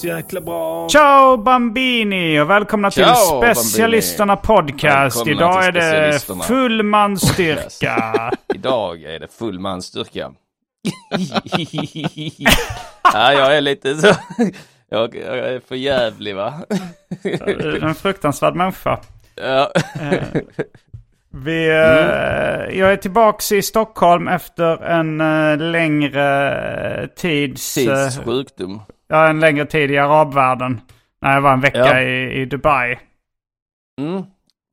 Så jäkla bra. Ciao Bambini och välkomna till Ciao, Specialisterna Podcast. Välkomna Idag är till det full manstyrka. Idag är det full mansstyrka. ja, jag är lite så. Jag, jag är för jävlig va? en fruktansvärd människa. ja. Vi, eh, Jag är tillbaks i Stockholm efter en eh, längre tids... eh, Tids sjukdom. Ja, en längre tid i arabvärlden. När jag var en vecka Ja. i, i Dubai. Mm.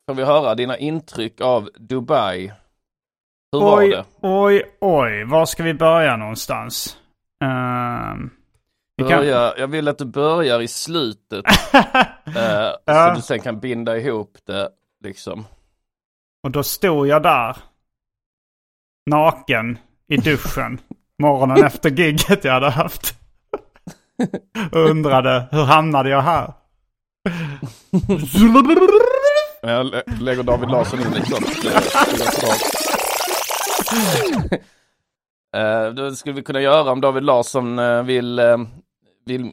Får vi höra dina intryck av Dubai? Hur var oj, det? oj, oj. Var ska vi börja någonstans? Vi kan- Börja, jag vill att du börjar i slutet. eh, Ja. Så du sen kan binda ihop det liksom. Och då stod jag där. Naken i duschen. morgonen efter gigget jag hade haft. Undrade hur hamnade jag här? Jag lä- lägger David Larsson in sånt. eh, Då skulle vi kunna göra om David Larsson eh, vill, eh, vill,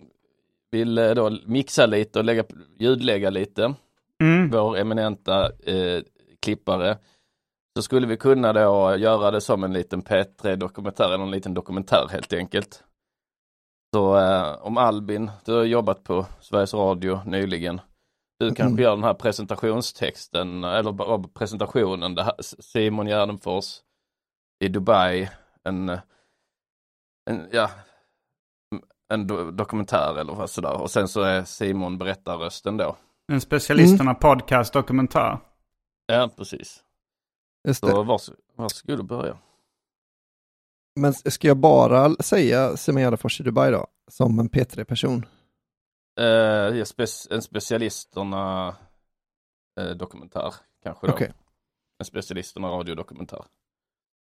vill eh, då mixa lite och lägga, ljudlägga lite. Mm. Vår eminenta eh, klippare. Så skulle vi kunna då göra det som en liten P3 dokumentär, eller en liten dokumentär helt enkelt. Så eh, om Albin, du har jobbat på Sveriges Radio nyligen. Du kanske Mm. gör den här presentationstexten, eller presentationen, här, Simon Gärdenfors i Dubai, en, en ja, en do, dokumentär eller vad sådär. Och sen så är Simon berättarrösten då. En specialisterna podcast dokumentär. Ja, precis. Just Så det. vars, varsågod och börja. Men ska jag bara säga Simon Gärdenfors i Dubai då? Som en P3-person? Eh, en specialisterna eh, kanske då. Okej. En specialisterna radiodokumentär.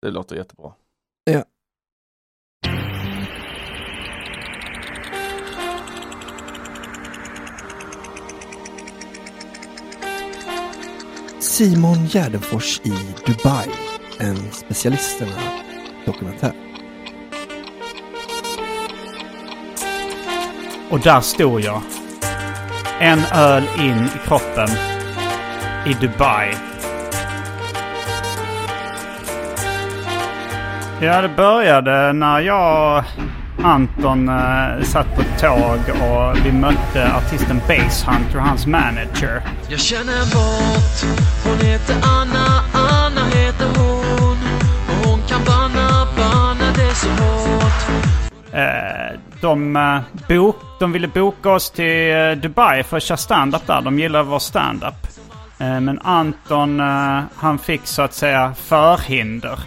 Det låter jättebra. Ja. Simon Gärdenfors i Dubai. En specialisterna dokumentär. Och där stod jag. En öl in i kroppen. I Dubai. Ja, det började när jag och Anton eh, satt på ett tåg och vi mötte artisten Basshunter och hans manager. Jag känner en bort, hon heter Anna så hårt Eh, de, eh, bok, de ville boka oss till eh, Dubai för att köra stand-up där. De gillar vår stand-up. Eh, men Anton, eh, han fick så att säga förhinder.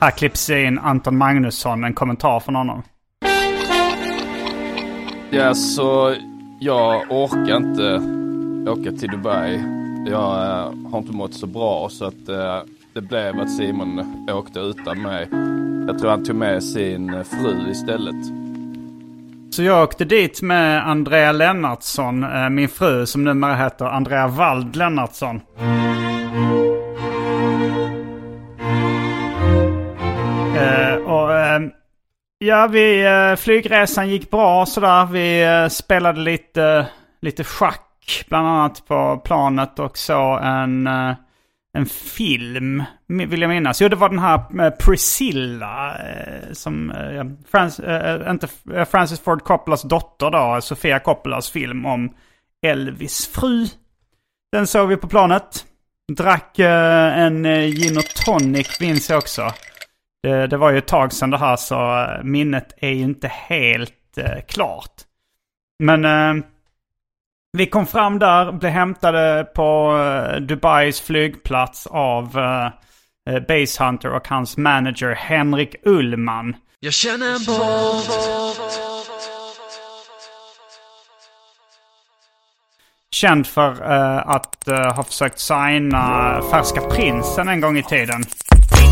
Här klipps in Anton Magnusson, en kommentar från honom. Ja, så jag orkar inte åka till Dubai. Jag eh, har inte mått så bra så att det blev att Simon åkte utan mig. Jag tror han tog med sin eh, fru istället. Så jag åkte dit med Andrea Lennartsson, eh, min fru som numera heter Andrea Wald Lennartsson. Eh, och ehm, ja, vi, flygresan gick bra sådär. Vi spelade lite, lite schack bland annat på planet och så en, en film, vill jag minnas. Jo, det var den här eh, Priscilla, eh, som, eh, Frans, inte Francis Ford Coppolas dotter då, Sofia Coppolas film om Elvis fru. Den såg vi på planet. Drack en gin och tonic minns jag också. Det, det var ju ett tag sedan det här så minnet är ju inte helt klart. Men vi kom fram där, blev hämtade på eh, Dubais flygplats av eh, eh, Base Hunter och hans manager Henrik Ullman. Jag känner bort Känd för eh, att eh, ha försökt signa Färska Prinsen en gång i tiden.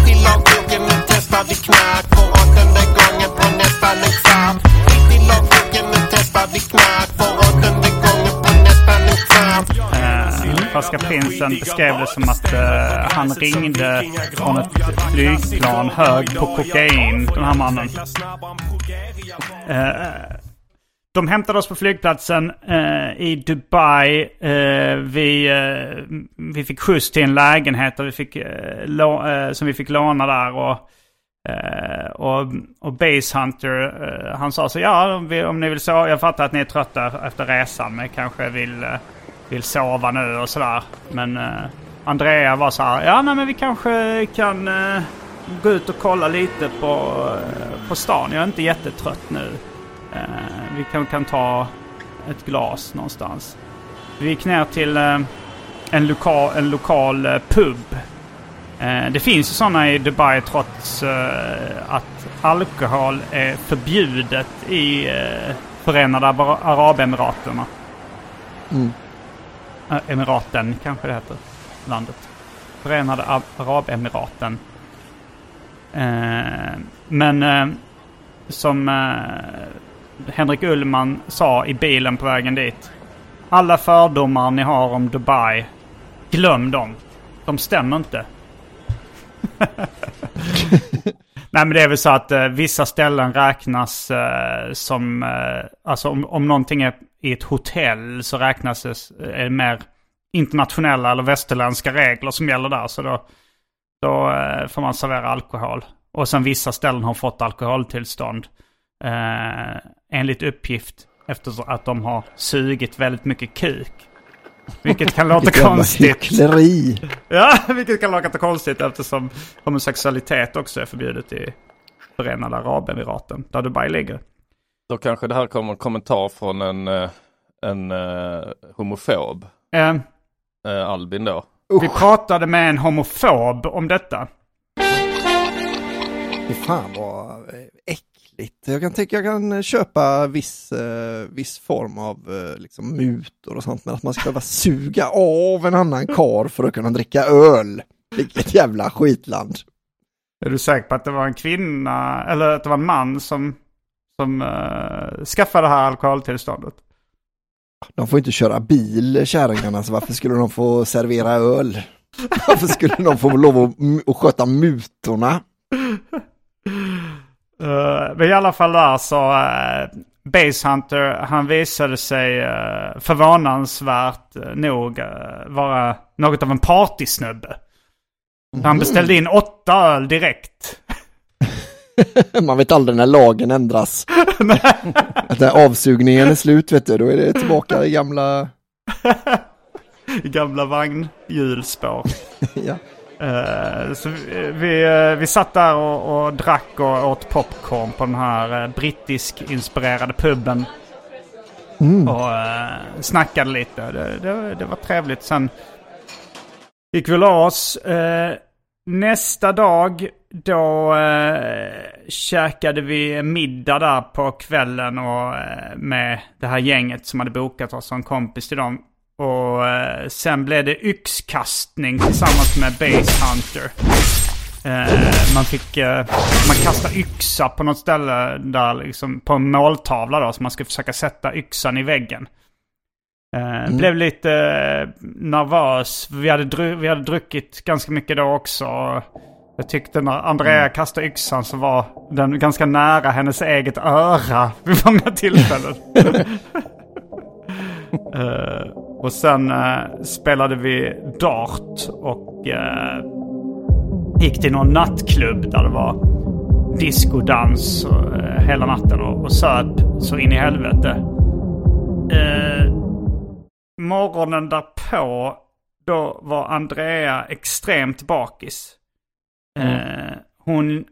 Till lagboken, nu testar vi knark för åttonde gången på nästan en kvart. Eh, Prinsen beskrev det som att uh, han ringde från ett flygplan hög på kokain, den här mannen. Uh, de hämtade oss på flygplatsen eh, i Dubai. Eh, vi, eh, vi fick skjuts till en lägenhet där vi fick, eh, som vi fick låna där. Och, eh, och, och Base Hunter, han sa så ja om, vi, om ni vill så. Jag fattar att ni är trötta efter resan men kanske vill, vill sova nu och sådär. Men eh, Andrea var så här, ja nej, men vi kanske kan eh, gå ut och kolla lite på, eh, på stan. Jag är inte jättetrött nu. Eh, vi kan, kan ta ett glas någonstans. Vi gick ner till eh, en lokal, en lokal eh, pub. Eh, det finns ju sådana i Dubai trots eh, att alkohol är förbjudet i eh, Förenade Arabemiraten. Arabemiraterna. Mm. Eh, Emiraten kanske det heter. Landet. Förenade Arabemiraten. Eh, men eh, som eh, Henrik Ullman sa i bilen på vägen dit. Alla fördomar ni har om Dubai, glöm dem. De stämmer inte. Nej men det är väl så att eh, vissa ställen räknas eh, som, eh, alltså om, om någonting är i ett hotell så räknas det, är det mer internationella eller västerländska regler som gäller där. Så då, då eh, får man servera alkohol. Och sen vissa ställen har fått alkoholtillstånd. Eh, enligt uppgift efter att de har sugit väldigt mycket kuk. Vilket kan låta Vilket konstigt. hyckleri. Ja, vilket kan låta konstigt eftersom homosexualitet också är förbjudet i Förenade Arabemiraten, där Dubai ligger. Då kanske det här kommer en kommentar från en, eh, en eh, homofob, eh, Albin då. vi pratade med en homofob om detta. Fy fan vad äckligt. Jag kan tänka jag kan köpa viss, eh, viss form av eh, liksom mutor och sånt, men att man ska behöva suga av en annan kar för att kunna dricka öl. Vilket jävla skitland. Är du säker på att det var en kvinna, eller att det var en man som, som uh, skaffade det här alkoholtillståndet? De får inte köra bil, kärringarna, så varför skulle de få servera öl? Varför skulle de få lov att, att sköta mutorna? Eh, men i alla fall där så, uh, Base Hunter, han visade sig uh, förvånansvärt uh, nog uh, vara något av en partysnubbe. Han beställde in åtta öl direkt. Man vet aldrig när lagen ändras. Att när avsugningen är slut, vet du, då är det tillbaka i gamla... I gamla vagnhjulsspår. ja. Eh, så vi, vi, eh, vi satt där och, och drack och åt popcorn på den här uh, brittisk-inspirerade puben. Och uh, snackade lite. Det, det, det var trevligt. Sen gick vi och la oss. Nästa dag då uh, käkade vi middag där på kvällen och, eh, med det här gänget som hade bokat oss som kompis till dem. Och eh, sen blev det yxkastning tillsammans med Base Hunter. Eh, man fick eh, man kasta yxa på något ställe där liksom på en måltavla då. Så man skulle försöka sätta yxan i väggen. Eh, Blev lite eh, nervös. Vi hade, vi hade druckit ganska mycket då också. Jag tyckte när Andrea kastade yxan så var den ganska nära hennes eget öra vid många tillfällen. Eh, och sen eh, spelade vi dart och eh, gick till någon nattklubb där det var discodans och, eh, hela natten och, och söp så in i helvete. Morgonen därpå, då var Andrea extremt bakis. Eh, hon,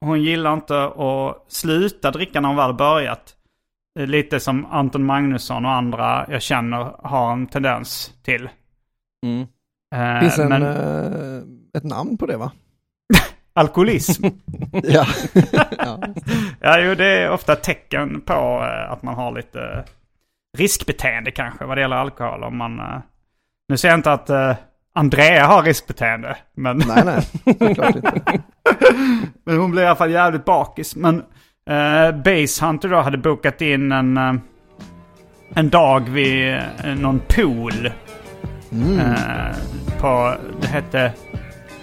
hon gillar inte att sluta dricka när hon väl börjat. Eh, Lite som Anton Magnusson och andra jag känner har en tendens till. Mm. Eh, Finns en, men eh, ett namn på det va? alkoholism. Ja. ja. ja, jo, det är ofta tecken på eh, att man har lite riskbeteende kanske vad det gäller alkohol. Om man, eh, nu säger jag inte att eh, Andrea har riskbeteende. Men, Nej, nej, såklart inte. men hon blev i alla fall jävligt bakis. Men eh, Base Hunter då hade bokat in en, eh, en dag vid eh, någon pool. Eh, på, det hette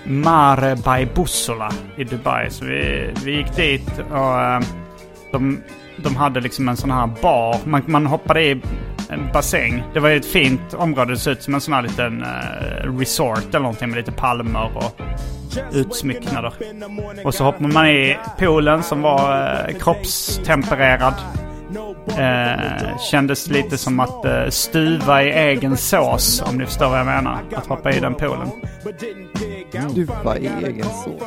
Mare by Bussola i Dubai. Så vi, vi gick dit och eh, de, de hade liksom en sån här bar. Man, man hoppade i en bassäng. Det var ju ett fint område. Det såg ut som en sån här liten eh, resort eller någonting med lite palmer och utsmycknader. Och så hoppade man i poolen som var eh, kroppstempererad. Eh, kändes lite som att eh, stuva i egen sås om ni förstår vad jag menar. Att hoppa i den poolen. Stuva i egen sås.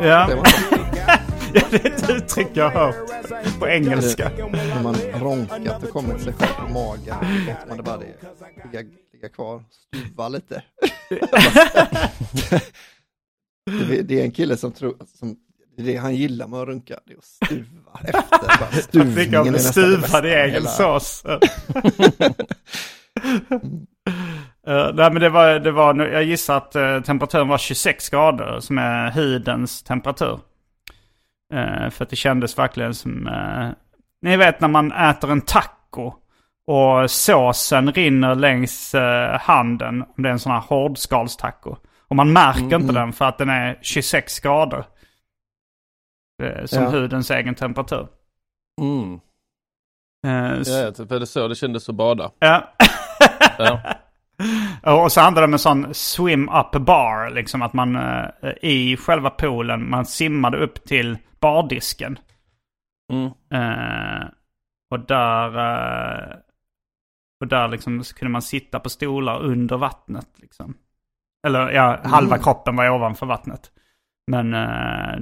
Ja, ja det är ett uttryck jag har hört på engelska. när man ronkat och kommit sig själv på magen. Låter man det bara det ligga, ligga kvar, stuva lite. det, är- det är en kille som tror, som, det han gillar med att runka, det är att stuva efter. Stuvningen är stuvad i egen sås. Eh, nej men det var, det var, jag gissar att eh, temperaturen var 26 grader som är hudens temperatur. Eh, för att det kändes verkligen som, eh, ni vet när man äter en taco och såsen rinner längs eh, handen, om det är en sån här hårdskalstaco. Och man märker inte den för att den är 26 grader. Som Ja. hudens egen temperatur. Mm. Ja, typ är det så det kändes att bada. Ja. Ja. och så handlar det om en sån swim up bar. Liksom att man eh, i själva poolen, man simmade upp till bardisken. Mm. Eh, och där, eh, och där liksom kunde man sitta på stolar under vattnet. Liksom. Eller ja, halva kroppen var ovanför vattnet. Men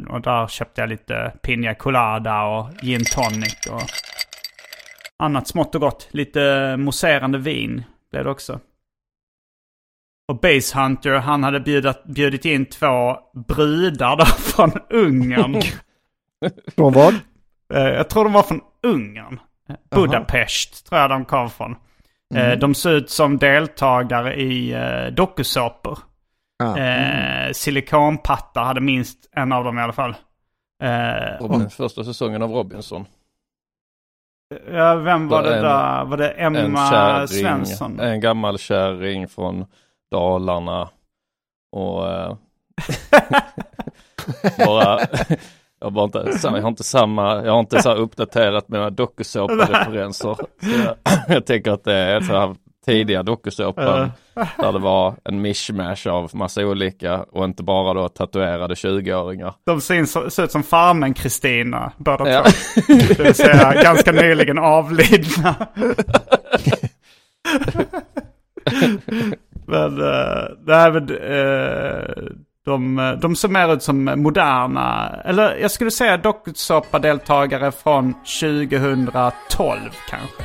och där köpte jag lite Pina Colada och gin tonic och annat smått och gott. Lite mousserande vin blev det också. Och Base Hunter, han hade bjudit, bjudit in två brudar då från Ungern. Från vad? Eh, Jag tror de var från Ungern. Budapest tror jag de kom från. Eh, De såg ut som deltagare i eh, dokusåpor. Ja. Eh, silikonpattar hade minst en av dem i alla fall. Eh, Robin, första säsongen av Robinson. ja, vem var det en- där? Var det En Emma kärring, Svensson? en gammal kärring från Dalarna. Och eh, bara, jag, bara inte, jag har inte samma, jag har inte så här uppdaterat mina dokusåpareferenser. Så jag, jag tänker att det är så här tidiga dokusåpan där det var en mishmash av massa olika och inte bara då tatuerade 20-åringar. De så- ser ut som farmen Kristina, båda Ja. två. Det vill säga ganska nyligen avlidna. men, uh, nej, men uh, de, de ser mer ut som moderna, eller jag skulle säga dokusåpadeltagare från 2012 kanske.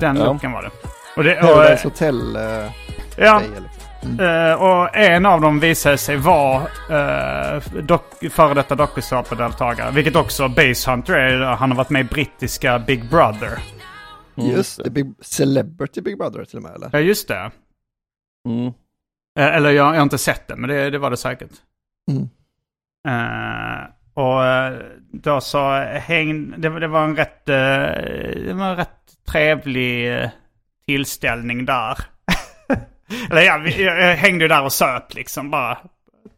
Den Ja. looken var det. Och det, Paradise Hotel eh, ja, liksom. Eh, och en av dem visade sig vara uh, dok- före detta dokusåpadeltagare. Vilket också Base Hunter är. Han har varit med i brittiska Big Brother. Just det, Big, Celebrity Big Brother till och med eller? Ja, just det. Mm. Eh, eller jag, jag har inte sett det, men det, det var det säkert. Mm. Eh, och eh, då så häng, det, det var en rätt, det var en rätt trevlig tillställning där. Eller ja, vi, jag, hängde där och söp liksom bara.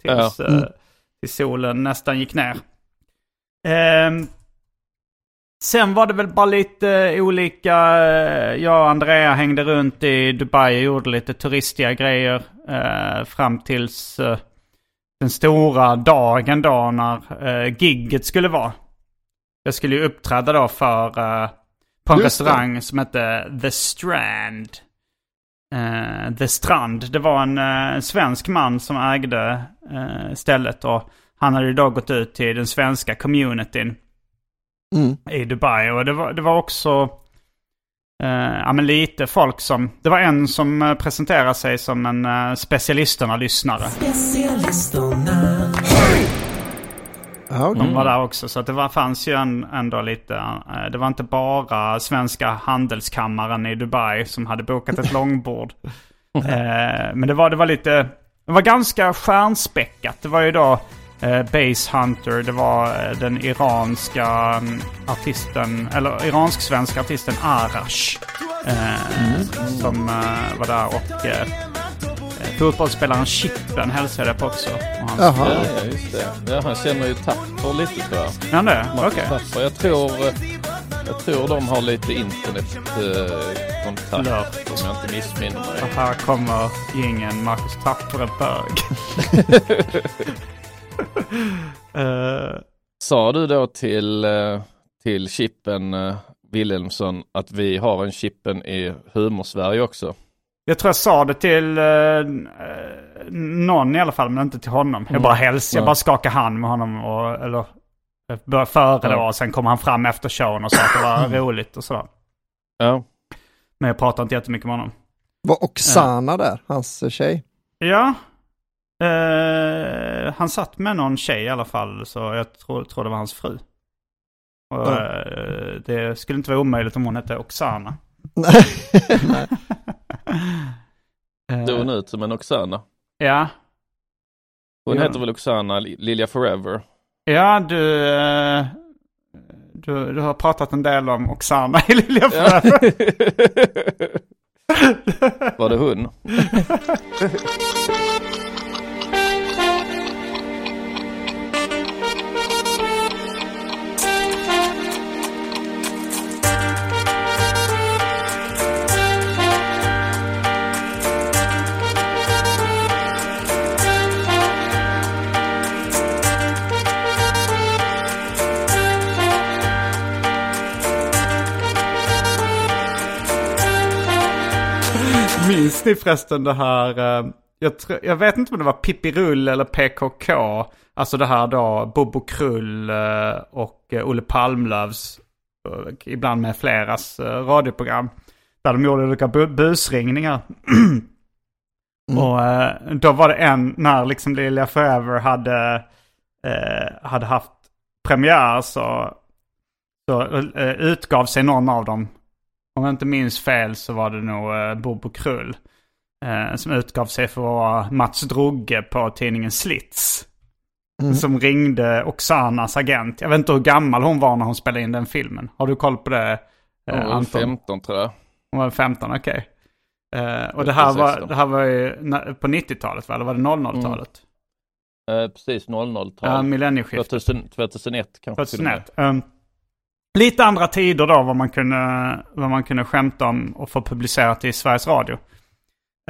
Tills, Ja. eh, tills solen nästan gick ner. Ehm, sen var det väl bara lite olika, eh, jag och Andrea hängde runt i Dubai och gjorde lite turistiga grejer. eh, fram tills eh, den stora dagen då när uh, gigget skulle vara. Jag skulle ju uppträda då för, eh, på en Just det. restaurang som hette The Strand. Eh, The Strand. Det var en eh, svensk man som ägde eh, stället och han hade ju då gått ut till den svenska communityn Mm. i Dubai. Och det var, det var också eh, ja, men lite folk som... Det var en som eh, presenterade sig som en uh, specialisterna-lyssnare. Ja, okej. De var där också. Så att det var, fanns ju en, ändå lite... eh, det var inte bara svenska handelskammaren i Dubai som hade bokat ett långbord. Eh, men det var, det var lite... Det var ganska stjärnspäckat. Det var ju då eh, Base Hunter. Det var eh, den iranska mm, artisten, eller iransk-svenska artisten Arash. Eh, Som eh, var där och eh, fotbollsspelaren Chippen hälsade jag på också. Och hans Jaha. Ja, ja, just det. Ja, han känner ju Tapper lite tror jag. Ja, det? Okej. Tapper. Jag tror, eh, jag tror de har lite internetkontakt kontakt, Lört. om jag inte missminner mig. Och här kommer gingen Marcus Tapper bög. Eh, Sa du då till, eh, till Chippen eh, Wilhelmsson att vi har en Chippen i Humorsverige också? jag tror jag sa det till eh, någon i alla fall, men inte till honom. Jag bara hälsade, jag Ja. bara skakade hand med honom och, eller började före då Ja. och sen kom han fram efter showen och sa att det var roligt och sådär. Ja, Men jag pratade inte jättemycket med honom. Var Oksana där, hans tjej? Ja. Eh, han satt med någon tjej i alla fall, så jag tror, tror det var hans fru. Och, eh, det skulle inte vara omöjligt om hon hette Oksana. Nej. Såg hon ut som en Oksana? Ja. Hon Ja. heter väl Oksana Li- Lilja Forever? Ja, du, eh, du, du har pratat en del om Oksana i Lilja Ja. Forever. Var det hon? Minns ni förresten det här, eh, jag, tror- jag vet inte om det var Pippi Rull eller PKK. Alltså det här då, Bobo Krull eh, och eh, Olle Palmlövs, ibland med fleras radioprogram. Där de gjorde olika bu- busringningar. Och eh, då var det en, när liksom Lilja Forever hade, eh, hade haft premiär så, så eh, utgav sig någon av dem om jag inte minns fel så var det nog eh, Bobo Krull. Eh, som utgav sig för att vara Mats Drogge på tidningen Slits. Som ringde Oksanas agent. Jag vet inte hur gammal hon var när hon spelade in den filmen. Har du koll på det? Hon Eh, var Anton? 15 tror jag. Hon var 15, okej. Eh, och det här, var, 16. det här var ju på 90-talet va? Eller var det 00-talet? Eh, precis 00-tal. Ja, millennieskiftet. 2000, 2001 kanske till och med. 2001. Um, lite andra tider då vad man kunde, vad man kunde skämta om och få publicerat i Sveriges Radio.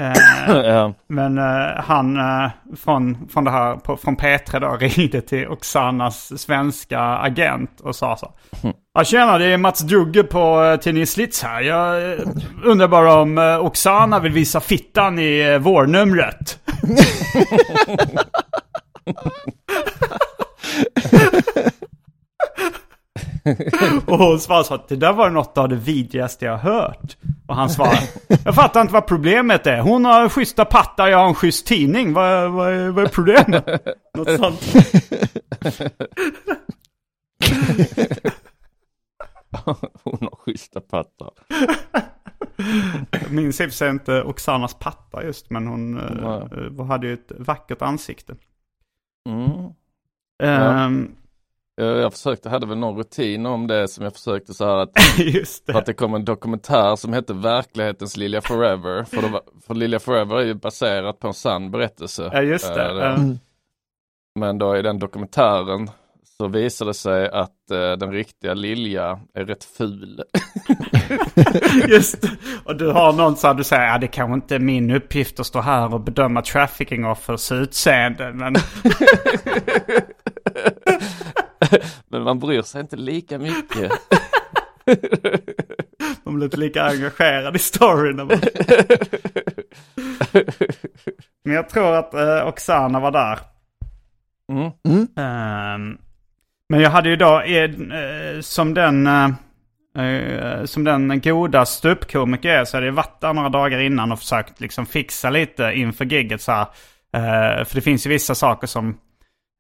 Eh, ja. men eh, han eh, från, från, det här, på, från P3 då ringde till Oksanas svenska agent och sa så. Ja tjena, det är Mats Drugge på eh, tidningen Slits här. Jag eh, undrar bara om eh, Oksana vill visa fittan i eh, vårnumret. Och hon svarade så att det där var något av det vidrigaste jag hört. Och han svarade, jag fattar inte vad problemet är. Hon har schyssta pattar, jag har en schysst tidning. Vad, vad, är, vad är problemet? Något sånt. Hon har schyssta pattar. Jag minns i och för sig inte Oksanas pattar just, men hon uh, hade ju ett vackert ansikte. Mm. Ehm, Jag, jag försökte, hade väl någon rutin om det som jag försökte så här att, för att det. det kom en dokumentär som hette Verklighetens Lilja Forever. För, det var, för Lilja Forever är ju baserat på en sann berättelse. Ja, just det. Eh, Ja. Men då i den dokumentären så visade det sig att eh, den riktiga Lilja är rätt ful. Just det. Och du har någon så här, du säger, ja det kanske inte är min uppgift att stå här och bedöma trafficking offers utseende. Men Men man bryr sig inte lika mycket. de blir inte lika engagerade i storyn. man- Men jag tror att eh, Oksana var där. Mm. Ehm, men jag hade ju då, eh, som den, eh, eh, som den goda ståuppkomiker jag är, så hade jag varit där några dagar innan och försökt liksom fixa lite inför gigget så här. Eh, för det finns ju vissa saker som,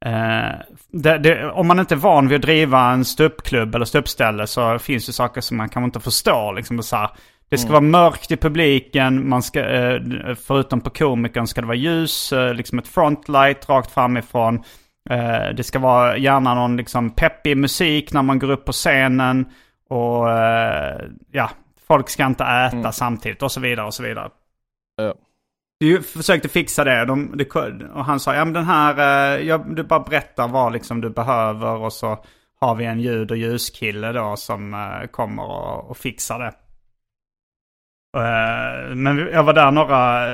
eh, det, det, om man inte är van vid att driva en ståuppklubb eller ståuppställe så finns det saker som man kanske inte förstår. Liksom så här, det ska vara mörkt i publiken, man ska, eh, förutom på komikern ska det vara ljus, eh, liksom ett frontlight rakt framifrån. Eh, det ska vara gärna någon liksom peppig musik när man går upp på scenen. Och eh, ja, folk ska inte äta samtidigt och så vidare och så vidare. Ja. Du försökte fixa det, de, de, och han sa ja men den här, eh, ja, du bara berättar vad liksom du behöver och så har vi en ljud och ljuskille då som eh, kommer och, och fixar det. Eh, men jag var där några,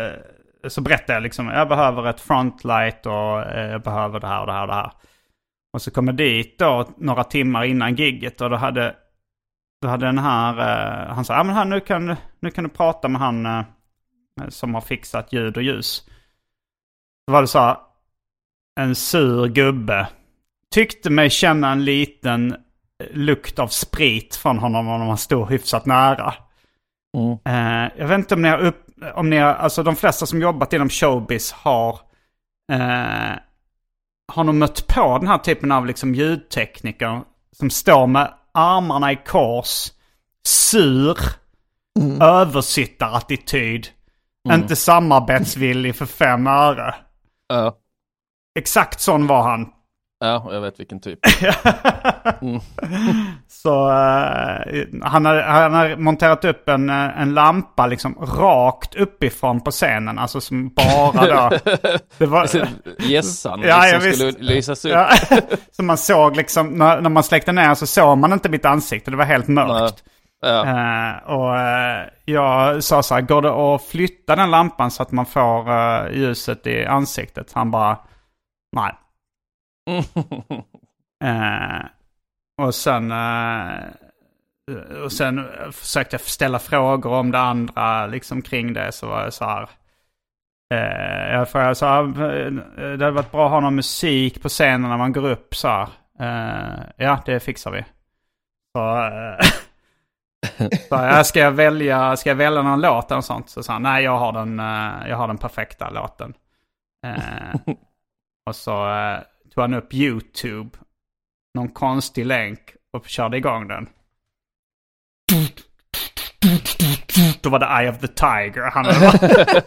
så berättade jag liksom, jag behöver ett frontlight och jag behöver det här och det här och det här. Och så kom jag dit då några timmar innan gigget och då hade, då hade den här, han sa, ja men här, nu, kan, nu kan du prata med han som har fixat ljud och ljus. Då var det så här, en sur gubbe. Tyckte mig känna en liten lukt av sprit från honom om man stod hyfsat nära. Eh, jag vet inte om ni har upp, om ni har, alltså de flesta som jobbat inom showbiz har, eh, har nog mött på den här typen av liksom ljudtekniker som står med armarna i kors, sur, översittarattityd, inte samarbetsvillig för fem öre. Ja, Exakt sån var han. ja, jag vet vilken typ. Så eh, han, har, han har monterat upp en, eh, en lampa liksom rakt uppifrån på scenen. Alltså som bara då... Det var, Gässan Ja, liksom skulle lysas upp. ja, så man såg liksom, när, när man släckte ner så såg man inte mitt ansikte. Det var helt mörkt. Ja. Eh, och eh, jag sa så här, går det att flytta den lampan så att man får eh, ljuset i ansiktet? Han bara, nej. Och sen, och sen försökte jag ställa frågor om det andra liksom kring det. Så var jag så här. Jag frågade så här, det hade varit bra att ha någon musik på scenen när man går upp så här. Ja, det fixar vi. Så, så ja, ska, jag välja, ska jag välja någon låt eller sånt? Så sa han, nej jag har den, eh, jag har den perfekta låten. Eh, och så eh, tog han upp YouTube, någon konstig länk och körde igång den. Då var det Eye of the Tiger. Han hade.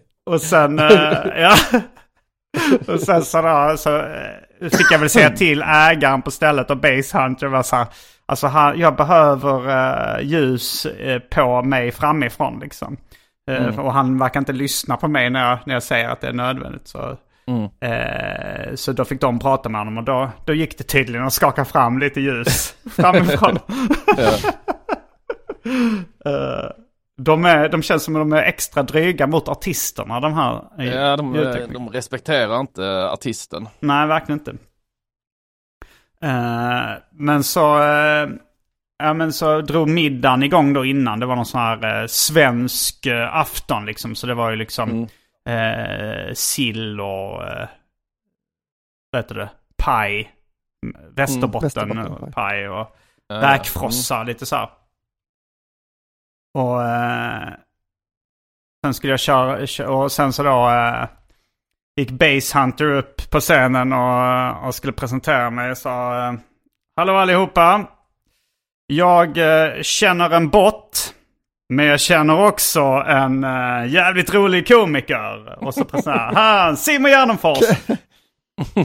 Och sen, eh, ja. Och sen så, då, så eh, fick jag väl säga till ägaren på stället och Base Hunter var så här. Alltså han, jag behöver eh, ljus eh, på mig framifrån liksom. Eh, Och han verkar inte lyssna på mig när jag, när jag säger att det är nödvändigt. Så, eh, så då fick de prata med honom och då, då gick det tydligen att skaka fram lite ljus framifrån. Eh, de, är, de känns som att de är extra dryga mot artisterna de här Ja, de, ljudteknikerna. de respekterar inte artisten. Nej, verkligen inte. Eh, men så, eh, ja, men så drog middagen igång då innan. Det var någon sån här eh, svensk eh, afton liksom. Så det var ju liksom eh, sill och, eh, vad heter det, paj. Västerbotten, Västerbottenpaj. paj och Ja, räkfrossa, lite så här. Och eh, sen skulle jag köra, kö- och sen så då eh, gick Base Hunter upp på scenen och, och skulle presentera mig och sa eh, Hallå allihopa! Jag eh, känner en bot Men jag känner också en eh, jävligt rolig komiker. Och så presenterar han Simon Gärdenfors.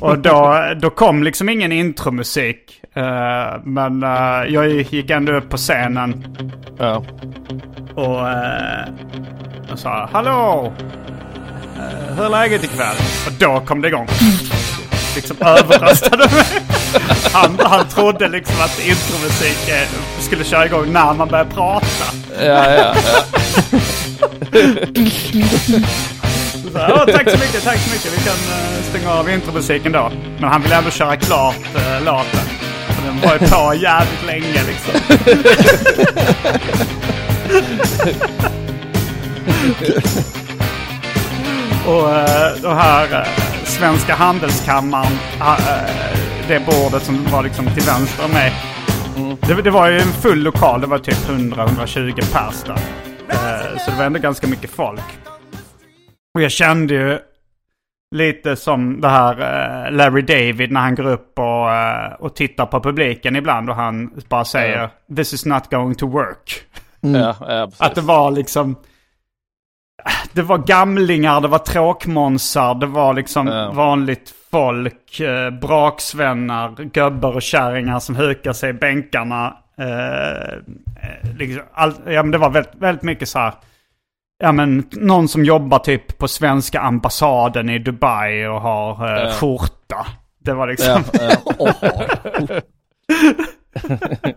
Och då, då kom liksom ingen intromusik. Eh, men eh, jag gick ändå upp på scenen Ja. och, eh, och sa Hallå! Eh, hur är läget ikväll? Och då kom det igång. Liksom överröstade mig. Han, han trodde liksom att intromusik skulle köra igång när man börjar prata. Ja, ja, ja. Så, "Ja, tack så mycket, tack så mycket. Vi kan uh, stänga av intromusiken då. Men han vill ändå köra klart uh, låten. Den var ju på jävligt länge liksom. och, eh, uh, och här, Svenska Handelskammaren, det bordet som var liksom till vänster om mig. Det, det var ju en full lokal, det var typ 100-120 pers där. Så det var ändå ganska mycket folk. Och jag kände ju lite som det här eh, Larry David när han går upp och, eh, och tittar på publiken ibland och han bara säger This is not going to work. ja, ja precis. Att det var liksom... Det var gamlingar, det var tråkmånsar, det var liksom Ja. vanligt folk, eh, braksvänner, gubbar och kärringar som hukar sig i bänkarna. Eh, eh, liksom, all, ja, men det var väldigt, väldigt mycket så här. Ja men någon som jobbar typ på svenska ambassaden i Dubai och har eh, Ja. skjorta. Det var liksom... Ja, ja.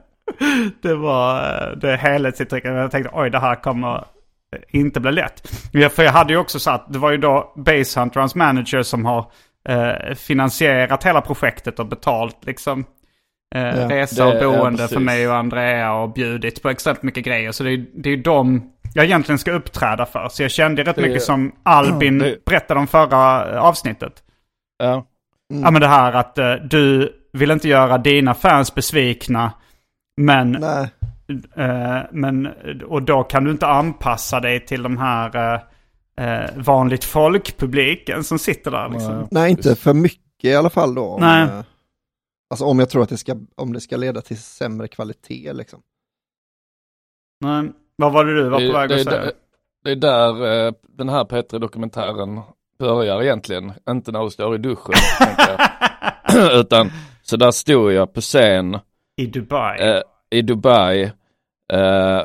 det var eh, det helhetsintrycket. Jag tänkte oj det här kommer inte bli lätt. För jag hade ju också sagt, det var ju då Basehunter, hans manager, som har eh, finansierat hela projektet och betalt liksom eh, Ja, resa och ja, boende för precis. mig och Andrea och bjudit på extremt mycket grejer. Så det är, det är ju de jag egentligen ska uppträda för. Så jag kände rätt Det- mycket som Albin det- berättade om förra avsnittet. ja. Ja men det här att eh, du vill inte göra dina fans besvikna. Men, Nej. eh, men, och då kan du inte anpassa dig till de här eh, eh, vanligt folk-publiken som sitter där liksom. Nej, inte för mycket i alla fall då. Om, Nej. eh, Alltså om jag tror att det ska, om det ska leda till sämre kvalitet liksom. Nej. Vad var det du var på Det, väg att är säga? där- det är där eh, den här Petri-dokumentären börjar egentligen. Inte när du står i duschen. Utan, så där stod jag på scen I Dubai. eh, i Dubai eh,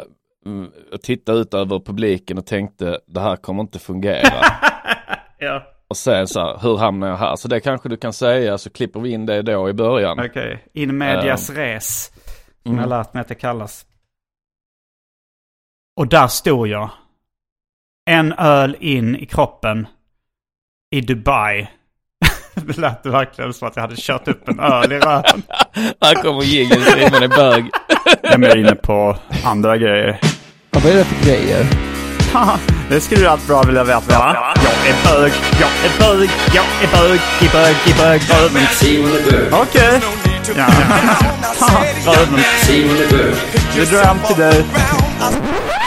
och tittade ut över publiken och tänkte det här kommer inte fungera. ja, och sen så här, hur hamnar jag här? Så det kanske du kan säga så klipper vi in det då i början. okej. In medias res. Som Mm. jag lärt mig att det kallas. Och där stod jag. En öl in i kroppen. I Dubai. det lät verkligen som att jag hade kört upp en öl i röven. Här kommer jingeln, Simon är bög. Jag är inne på andra grejer. Vad är det för grejer? det skulle du allt bra vilja veta va? Jag är bög, jag är bög, jag är bög, i bög, i bög, röven. Okej. Ja. Röven. Du dröm till dig.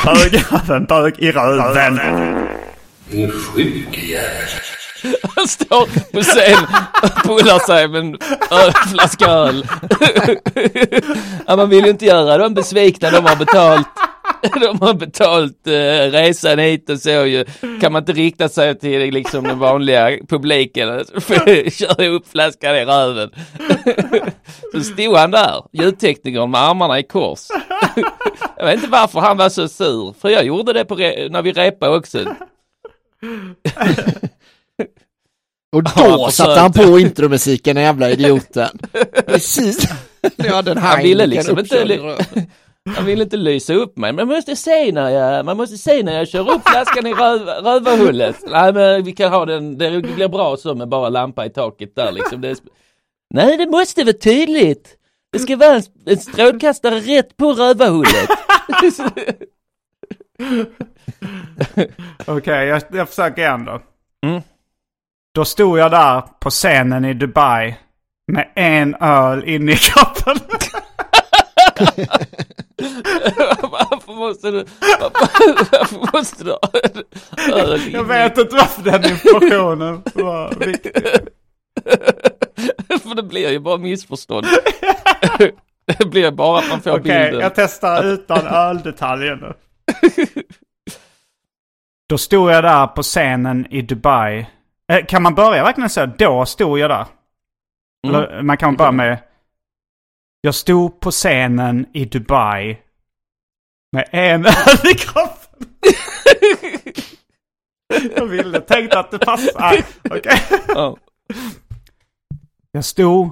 Bög, röven, bög i röven. Han står på scen och pullar sig med en flaska öl. ja, man vill ju inte göra dem besvikna, de har betalt. De har betalt eh, resan hit och så ju. Kan man inte rikta sig till liksom den vanliga publiken. Kör upp flaskan i röven. så stod han där, ljudteknikern med armarna i kors. jag vet inte varför han var så sur. För jag gjorde det på re- när vi repade också. Och Ja, då han satte han på intromusiken, den jävla idioten. Precis. när jag hade en Han ville liksom inte, han ville inte lysa upp mig. Men man måste se när jag, man måste se när jag kör upp flaskan i röv, rövarhullet. Nej men vi kan ha den, det blir bra så med bara lampa i taket där liksom. Det är, Nej det måste vara tydligt. Det ska vara en, en strålkastare rätt på rövarhullet. Okej, jag, jag försöker igen då. Mm. Då stod jag där på scenen i Dubai med en öl inne i kroppen. varför måste du, varför, måste du Jag vet inte varför den informationen var viktig. För det blir ju bara missförstånd. det blir bara att man får Okej, bilden. jag testar utan öldetaljen nu. Då stod jag där på scenen i Dubai. Eh, kan man börja verkligen så? Då stod jag där. Mm. Eller man kan börja med... Jag stod på scenen i Dubai. Med en öl i kroppen. jag ville, tänkte att det passade. Ja. Jag stod...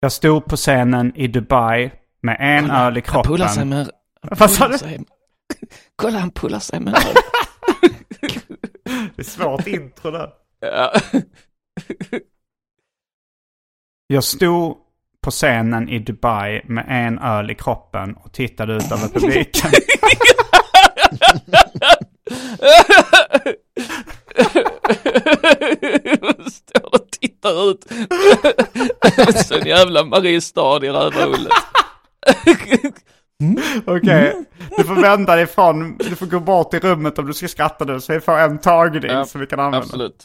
Jag stod på scenen i Dubai med en öl i Han pullar sig kroppen. med... Sa du? sig- Kolla han pullar sig med Det är svårt intro där. ja. Jag stod på scenen i Dubai med en öl i kroppen och tittade ut över publiken. Står och tittar ut. Så en jävla Mariestad i rövhålet. Okej, du får vända dig ifrån, du får gå bort i rummet om du ska skratta nu så vi får en tagning Ja, som vi kan använda. Absolut.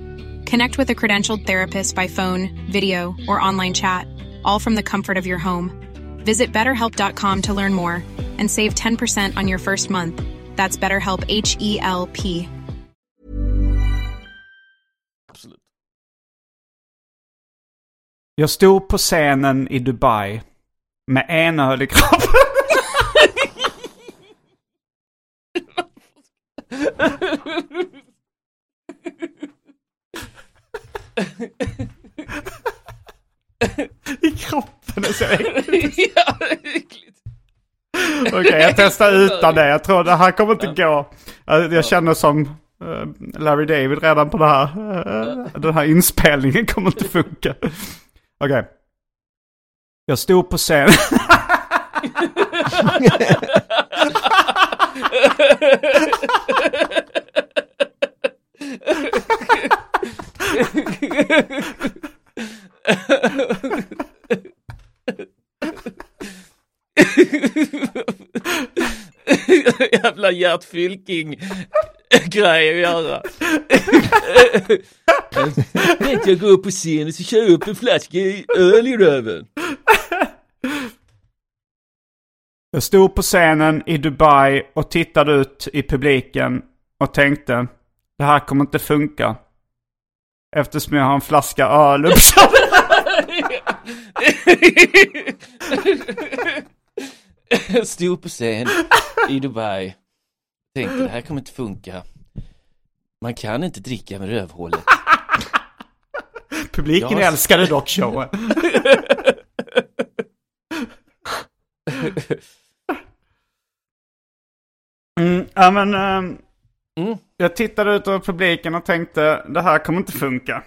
Connect with a credentialed therapist by phone, video, or online chat, all from the comfort of your home. Visit betterhelp.com to learn more and save 10% on your first month. That's BetterHelp H E L P. absolut. Jag stod på scenen i Dubai med en öl i kroppen. I kroppen är så äckligt. ja, äckligt. Okej, jag testar utan det. Jag tror det här kommer inte gå. Jag, känner som eh, Larry David redan på det här. Eh, den här inspelningen kommer inte funka. Okej. Jag stod på scen. Jävla Gert Fylking grej att göra. Tänkte jag gå upp på scen och så kör jag upp en flaska öl i röven. Jag stod på scenen i Dubai och tittade ut i publiken och tänkte det här kommer inte funka. Eftersom jag har en flaska öl uppsatt. Jag stod på scen i Dubai. Tänkte det här kommer inte funka. Man kan inte dricka med rövhålet. Publiken Ja. älskade dock showen. Mm, ja men... ehm, Mm. Jag tittade ut över publiken och tänkte det här kommer inte funka.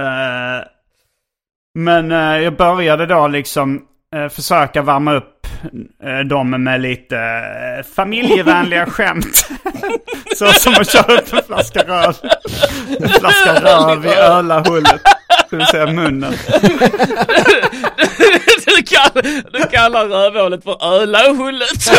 Eh, men eh, jag började då liksom eh, försöka värma upp uh, dem med lite uh, familjevänliga skämt. Så som att köra upp en flaska röv. En flaska röv i ölahullet. Vill säga munnen. Du kallar, du kallar rövhålet för ölahullet.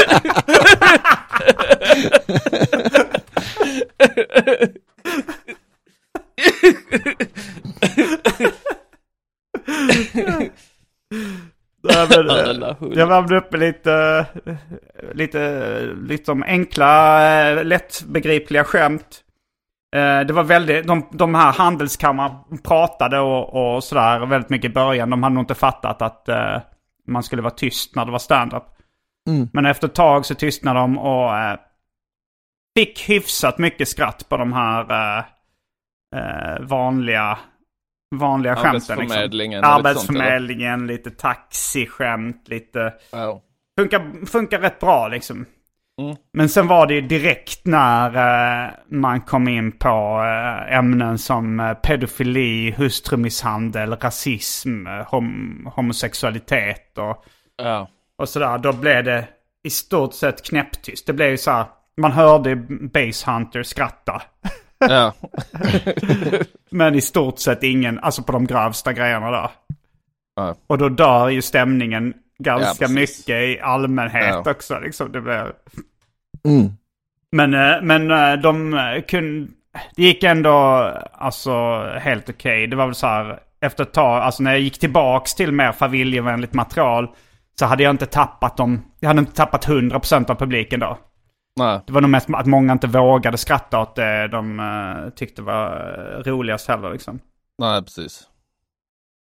men, jag värmde upp med lite, lite, liksom enkla, eh, lättbegripliga skämt. Eh, Det var väldigt, de, de här handelskammarna pratade och, och sådär väldigt mycket i början. De hade nog inte fattat att eh, man skulle vara tyst när det var stand-up. Mm. Men efter ett tag så tystnade de och eh, fick hyfsat mycket skratt på de här eh, eh, vanliga, vanliga skämten. Liksom. Arbetsförmedlingen lite sånt, Arbetsförmedlingen, lite taxiskämt, lite... Ja. Funkar, funkar rätt bra liksom. Mm. Men sen var det ju direkt när eh, man kom in på eh, ämnen som eh, pedofili, hustrumisshandel, rasism, eh, hom homosexualitet och, Ja. och sådär. Då blev det i stort sett knäpptyst. Det blev ju så här, man hörde Base Hunter skratta. Ja. Men i stort sett ingen, alltså på de grövsta grejerna där. Ja. Och då dör ju stämningen ganska Ja, mycket i allmänhet Ja. också. Liksom. Det blir... Mm. Men, eh, men eh, de eh, kunde... Det gick ändå alltså helt okej. Det var väl så här efter ett tag, alltså när jag gick tillbaks till mer familjevänligt material så hade jag inte tappat dem. Jag hade inte tappat 100% av publiken då. Nej. Det var nog mest att många inte vågade skratta åt det de eh, tyckte var roligast heller liksom. Nej, precis.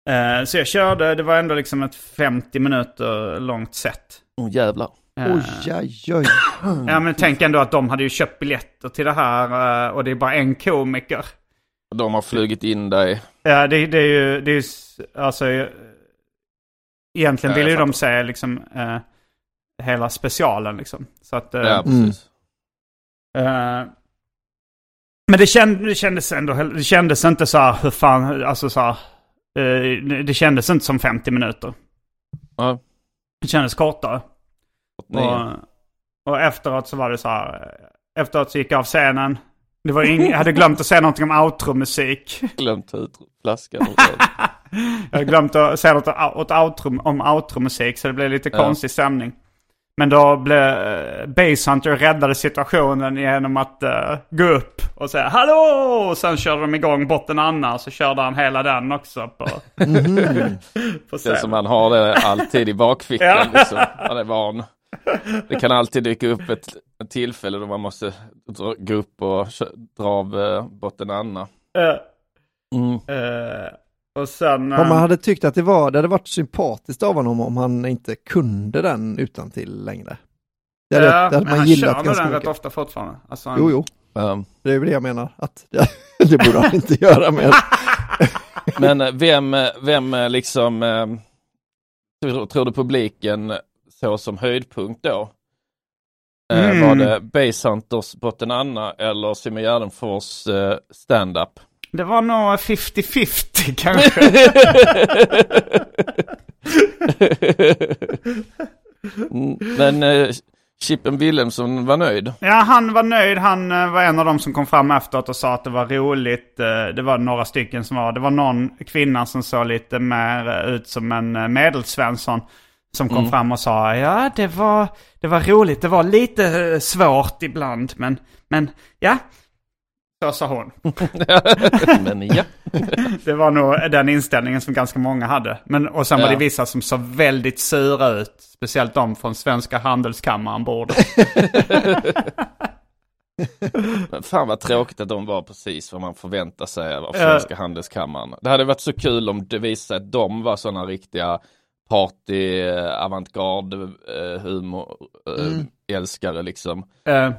Eh, så jag körde, det var ändå liksom ett 50 minuter långt set. Åh jävlar. Eh, Oj, oj, oj. Ja men tänk ändå att de hade ju köpt biljetter till det här eh, och det är bara en komiker. De har flugit in dig. Ja det, det är ju, det är ju, alltså egentligen Ja, ville ju de se liksom eh, hela specialen liksom. Så att, Ja, precis. eh, men det, känd, det kändes ändå, det kändes inte så här, hur fan, alltså så här, det- det kändes inte som 50 minuter. Ja. Det kändes kortare. Och, och efteråt så var det så här. Efteråt så gick jag av scenen. Det var ing, jag hade glömt att säga någonting om outro-musik. Glömt flaskan. Jag hade glömt att säga något om outro-musik så det blev lite Ja. konstig stämning. Men då blev uh, Basshunter räddade situationen genom att eh, gå upp och säga hallå! Och sen körde de igång Botten Anna och så körde han hela den också på, på Det är som man har det alltid i bakfickan. Ja. Liksom. Man är van. Det kan alltid dyka upp ett, ett tillfälle då man måste dra, gå upp och dra av uh, botten Anna. Eh, Mm. eh, och sen... Om man eh, hade tyckt att det, var, det hade varit sympatiskt av honom om han inte kunde den utan till längre. Det hade, ja, det hade men man han gillat kör nog ganska den rätt mycket. ofta fortfarande. Alltså, han- Jo, jo, Um, det är väl det jag menar. Att det, det borde han inte göra mer. men eh, vem, eh, vem eh, liksom eh, tror, tror du publiken så som höjdpunkt då? Mm. Var det Basehunters botten Anna eller Simon Gärdenfors stand-up? Det var nog 50-50 kanske. Mm, Men eh, Chippen Wilhelmsson var nöjd. Ja, han var nöjd. Han eh, var en av dem som kom fram efteråt och sa att det var roligt. Eh, Det var några stycken som var. Det var någon kvinna som såg lite mer eh, ut som en eh, medelsvensson. Som kom Mm. fram och sa ja det var, det var roligt. Det var lite eh, svårt ibland. Men, men ja. Så sa hon. Men ja. Det var nog den inställningen som ganska många hade. Men, och sen var Ja. det vissa som såg väldigt sura ut. Speciellt de från Svenska Handelskammaren borde. Fan vad tråkigt att de var precis vad man förväntar sig av. Svenska Handelskammaren. Det hade varit så kul om det visade sig att de var sådana riktiga party, eh, avantgarde, eh, humor, eh, Mm. älskare liksom. Eh,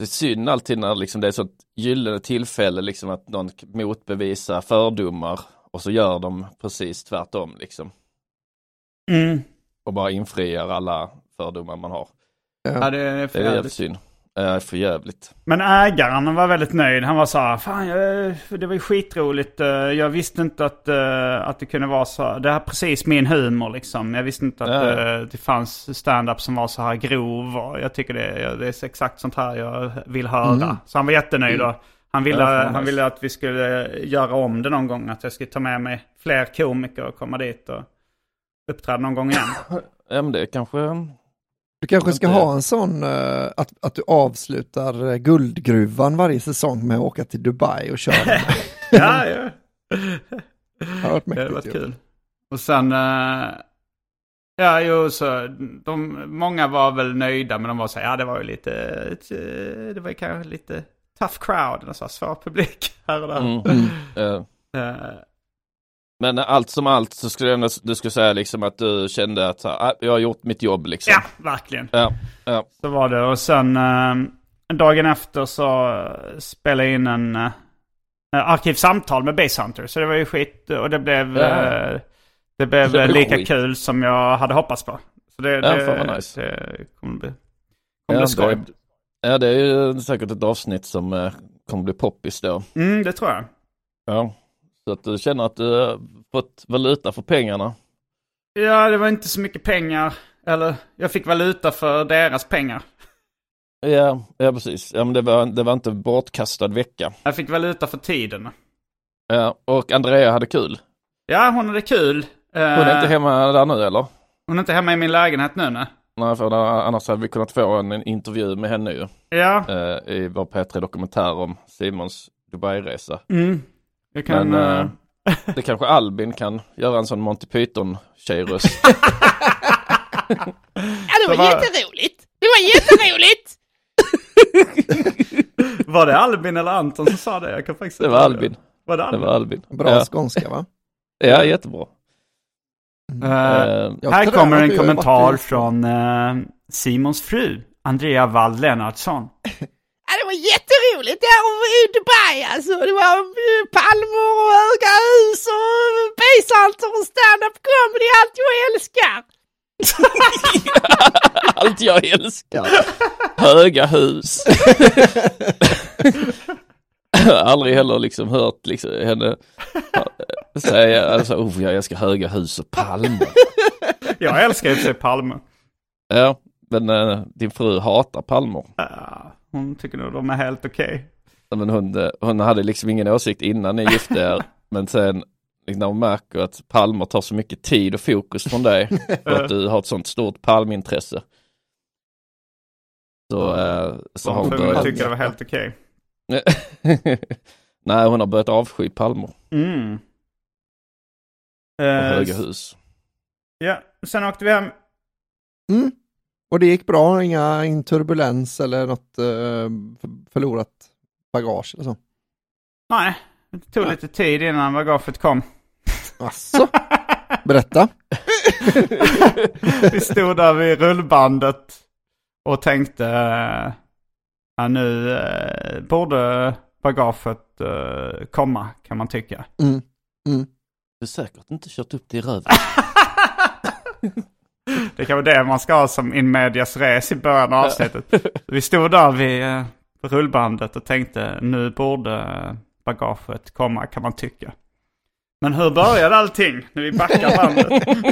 Det är synd alltid när liksom det är så ett gyllene tillfälle liksom att någon motbevisar fördomar och så gör de precis tvärtom liksom. mm. Och bara infriar alla fördomar man har. Ja, det är Det är jävligt. synd. Eh, för jävligt. Men ägaren var väldigt nöjd. Han var så här, fan jag, det var ju skitroligt. Eh, Jag visste inte att, eh, att det kunde vara så. Det här är precis min humor liksom. Jag visste inte att Ja. det fanns stand-up som var så här grov. Och jag tycker det, det är exakt sånt här jag vill höra. Mm. Så han var jättenöjd. Och han, ville, han ville att vi skulle göra om det någon gång. Att jag skulle ta med mig fler komiker och komma dit och uppträda någon gång igen. Ja men det kanske Du kanske ska ha en sån eh, att, att du avslutar eh, guldgruvan varje säsong med att åka till Dubai och köra. ja, ja. Det har varit Det mäktigt varit ju. kul. Och sen... eh, Ja, jo, så de, många var väl nöjda, men de var så här, ja det var ju lite, det var ju kanske lite tough crowd, här svår publik här och där. Mm. Eh, Eh, Men allt som allt så skulle jag du skulle säga liksom att du kände att ah, jag har gjort mitt jobb liksom. ja, verkligen. Ja, ja. Så var det. Och sen eh, dagen efter så eh, spelade jag in en eh, arkivsamtal med Base Hunter. Så det var ju skit och det blev, Ja. eh, det blev Det blev lika skit. kul som jag hade hoppats på. Så det, Ja, det, fan vad nice. det kommer bli, kommer Ja, bli skoj. det, ja, det är ju säkert ett avsnitt som kommer bli poppis då. Mm, det tror jag. Ja. Så att du känner att du fått valuta för pengarna. Ja, det var inte så mycket pengar. Eller jag fick valuta för deras pengar. Ja, ja precis. Ja, men det var, det var inte bortkastad vecka. Jag fick valuta för tiden. Ja, och Andrea hade kul. Ja, hon hade kul. Hon är inte hemma där nu eller? Hon är inte hemma i min lägenhet nu, nej. Nej, för annars hade vi kunnat få en, en intervju med henne ju. Ja. Eh, I vår P3 Dokumentär om Simons Dubai-resa. Mm. Jag kan... Men eh, det kanske Albin kan göra en sån Monty Python-tjejröst. Ja, det var, Det var- jätteroligt. Det var jätteroligt. Var det Albin eller Anton som sa det? Jag kan faktiskt Det var Albin. Var det Det Albin? var Albin. Bra ja. skånska va? ja, jättebra. Jag här kommer en kommentar från eh, Simons fru, Andrea Wall Lennartsson. Ja, det var jätteroligt där i Dubai alltså. Det var palmer och höga hus och bisanter och stand-up comedy, allt jag älskar. Allt jag älskar. Höga hus. Jag har aldrig heller liksom hört liksom henne säga alltså, oh, jag älskar höga hus och palmer. Jag älskar för sig Palme. Ja, men eh, din fru hatar palmer. Ja, hon tycker nog de är helt okej. Men hon, eh, hon hade liksom ingen åsikt innan ni gifte er. men sen liksom, när hon märker att palmer tar så mycket tid och fokus från dig. och att du har ett sånt stort palmintresse. Så, eh, så har Hon börjat... tycka det var helt okej. Nej, hon har börjat avsky palmer Mm. och Eh, höga hus. Ja, sen åkte vi hem. Mm. Och det gick bra, inga ingen turbulens eller något eh, för- förlorat bagage eller så. Nej, det tog lite tid innan bagaget kom. Asså? Berätta. Vi stod där vid rullbandet och tänkte, eh, ja, nu eh, borde bagaget komma kan man tycka. Mm. Mm. Du har säkert inte kört upp det i röven. Det kan vara det man ska ha som in medias res i början av avsnittet. Vi stod där vid eh, rullbandet och tänkte, nu borde eh, bagaget komma kan man tycka. Men hur började allting när vi backar bandet?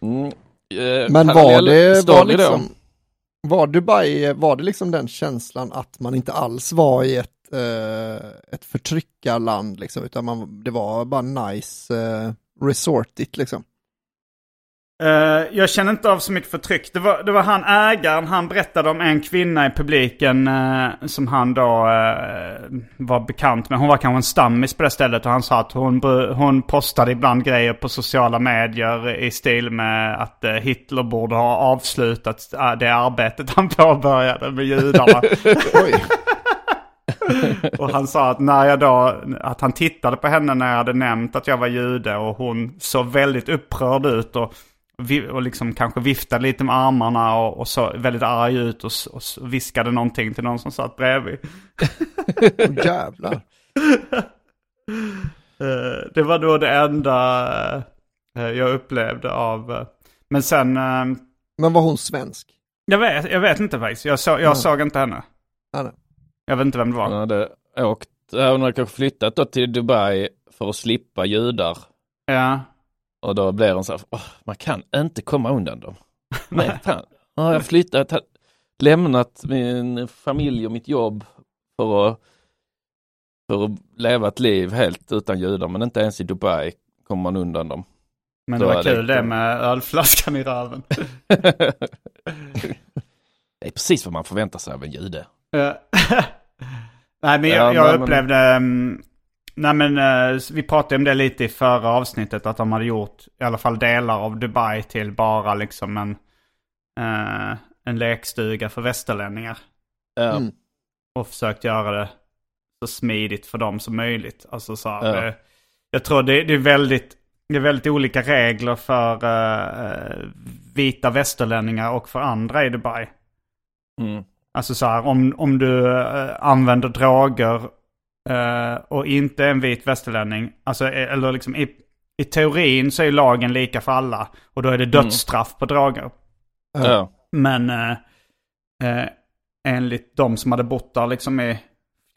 Mm. Eh, Men var det, var, liksom, var Dubai, var det liksom den känslan att man inte alls var i ett, eh, ett förtryckarland liksom, utan man, det var bara nice eh, resortigt liksom? Eh, jag känner inte av så mycket förtryck. Det var, det var han ägaren, han berättade om en kvinna i publiken eh, som han då eh, var bekant med. Hon var kanske en stammis på det stället och han sa att hon, hon postade ibland grejer på sociala medier i stil med att Hitler borde ha avslutat det arbetet han påbörjade med judarna. Oj. Och han sa att när jag då, att han tittade på henne när jag hade nämnt att jag var jude och hon såg väldigt upprörd ut och, och liksom kanske viftade lite med armarna och, och såg väldigt arg ut och, och viskade någonting till någon som satt bredvid. Åh, jävlar. Eh, det var då det enda eh, jag upplevde av... eh, men sen, Men var hon svensk? jag vet, jag vet inte faktiskt. Jag, så, jag Mm. såg inte henne. Ja. Jag vet inte vem det var. Hon hade åkt, hon hade kanske flyttat då till Dubai för att slippa judar. Ja. Och då blir hon så här, "Åh, man kan inte komma undan dem. Nej, fan. Ja, jag har flyttat, lämnat min familj och mitt jobb för att, för att leva ett liv helt utan judar. Men inte ens i Dubai kommer man undan dem. Men Så det var är kul det liksom- med ölflaskan i röven. Det är precis vad man förväntar sig av en jude. Ja. Nej men Ja, jag, jag men- upplevde, mm, nej men eh, vi pratade om det lite i förra avsnittet. Att de hade gjort i alla fall delar av Dubai till bara liksom en, eh, en lekstuga för västerlänningar. Mm. Och försökt göra det så smidigt för dem som möjligt. Alltså så här, det, jag tror det, det är väldigt det är väldigt olika regler för eh, vita västerlänningar och för andra i Dubai. Mm. Alltså så här, om, om du eh, använder droger eh, och inte är en vit västerlänning. Alltså, eh, eller liksom i, i teorin så är lagen lika för alla. Och då är det dödsstraff på droger. Ja. Men eh, eh, enligt de som hade bott där liksom i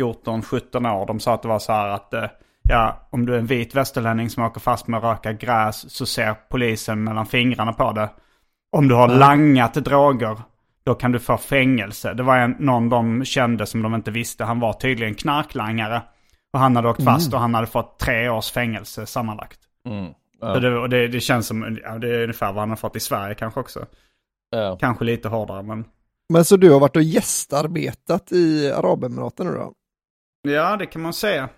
14-17 år. De sa att det var så här att eh, ja, om du är en vit västerlänning som åker fast med att röka gräs så ser polisen mellan fingrarna på det. Om du har langat droger då kan du få fängelse. Det var en, någon de kände som de inte visste. Han var tydligen knarklangare. Och han hade åkt fast och han hade fått tre års fängelse sammanlagt. Mm. Ja. det, och det, det känns som, ja, det är ungefär vad han har fått i Sverige kanske också. Ja. Kanske lite hårdare men... Men så du har varit och gästarbetat i Arabemiraten nu då? Ja, det kan man säga.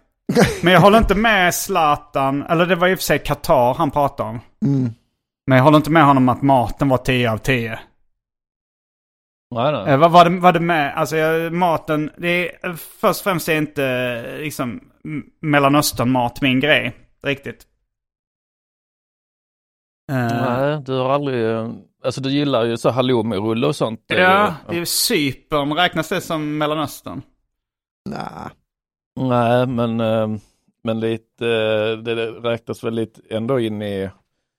Men jag håller inte med Zlatan, eller det var i och för sig Qatar han pratade om. Mm. Men jag håller inte med honom att maten var 10 av 10. Nej, nej. Eh, vad var det, var det med? Alltså jag, maten, det är, först och främst är inte eh, liksom Mellanöstern-mat min grej. Riktigt. Eh, Nej, du har aldrig... eh, Alltså du gillar ju så halloumi-rulle och sånt. eh, ja, det är Cypern. Räknas det som Mellanöstern? Nej. Nej, men, eh, men lite, eh, det räknas väl lite ändå in i...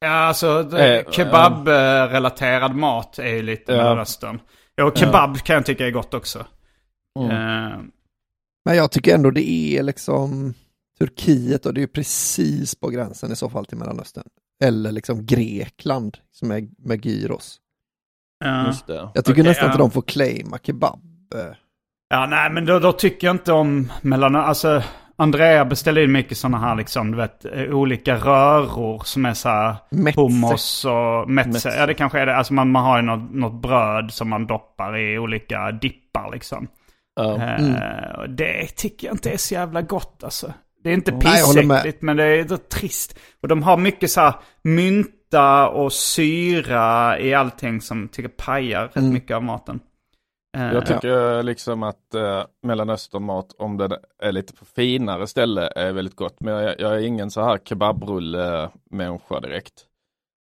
Ja, alltså Eh, kebab-relaterad mat är ju lite Ja. Mellanöstern. Ja, och kebab kan jag tycka är gott också. Mm. Eh, Men jag tycker ändå det är liksom Turkiet och det är ju precis på gränsen i så fall till Mellanöstern. Eller liksom Grekland som är med gyros. ja. Just det. Jag tycker Okej, nästan ja. inte de får claima kebab. Eh, Ja, nej, men då, då tycker jag inte om mellan... Alltså, Andrea beställer in mycket sådana här liksom, du vet, eh, olika röror som är så här Metze. hummus och metze. Metze. Ja, det kanske är det. Alltså man, man har ju något, något bröd som man doppar i olika dippar liksom. Ja. Eh, och det tycker jag inte är så jävla gott alltså. Det är inte pissäckligt men det är trist. Och de har mycket så här mynta och syra i allting som tycker pajar rätt Mm. mycket av maten. Eh, Jag tycker liksom att eh, Mellanösternmat, om den är lite på finare ställe, är väldigt gott. Men jag, jag är ingen så här kebabrulle-människa direkt.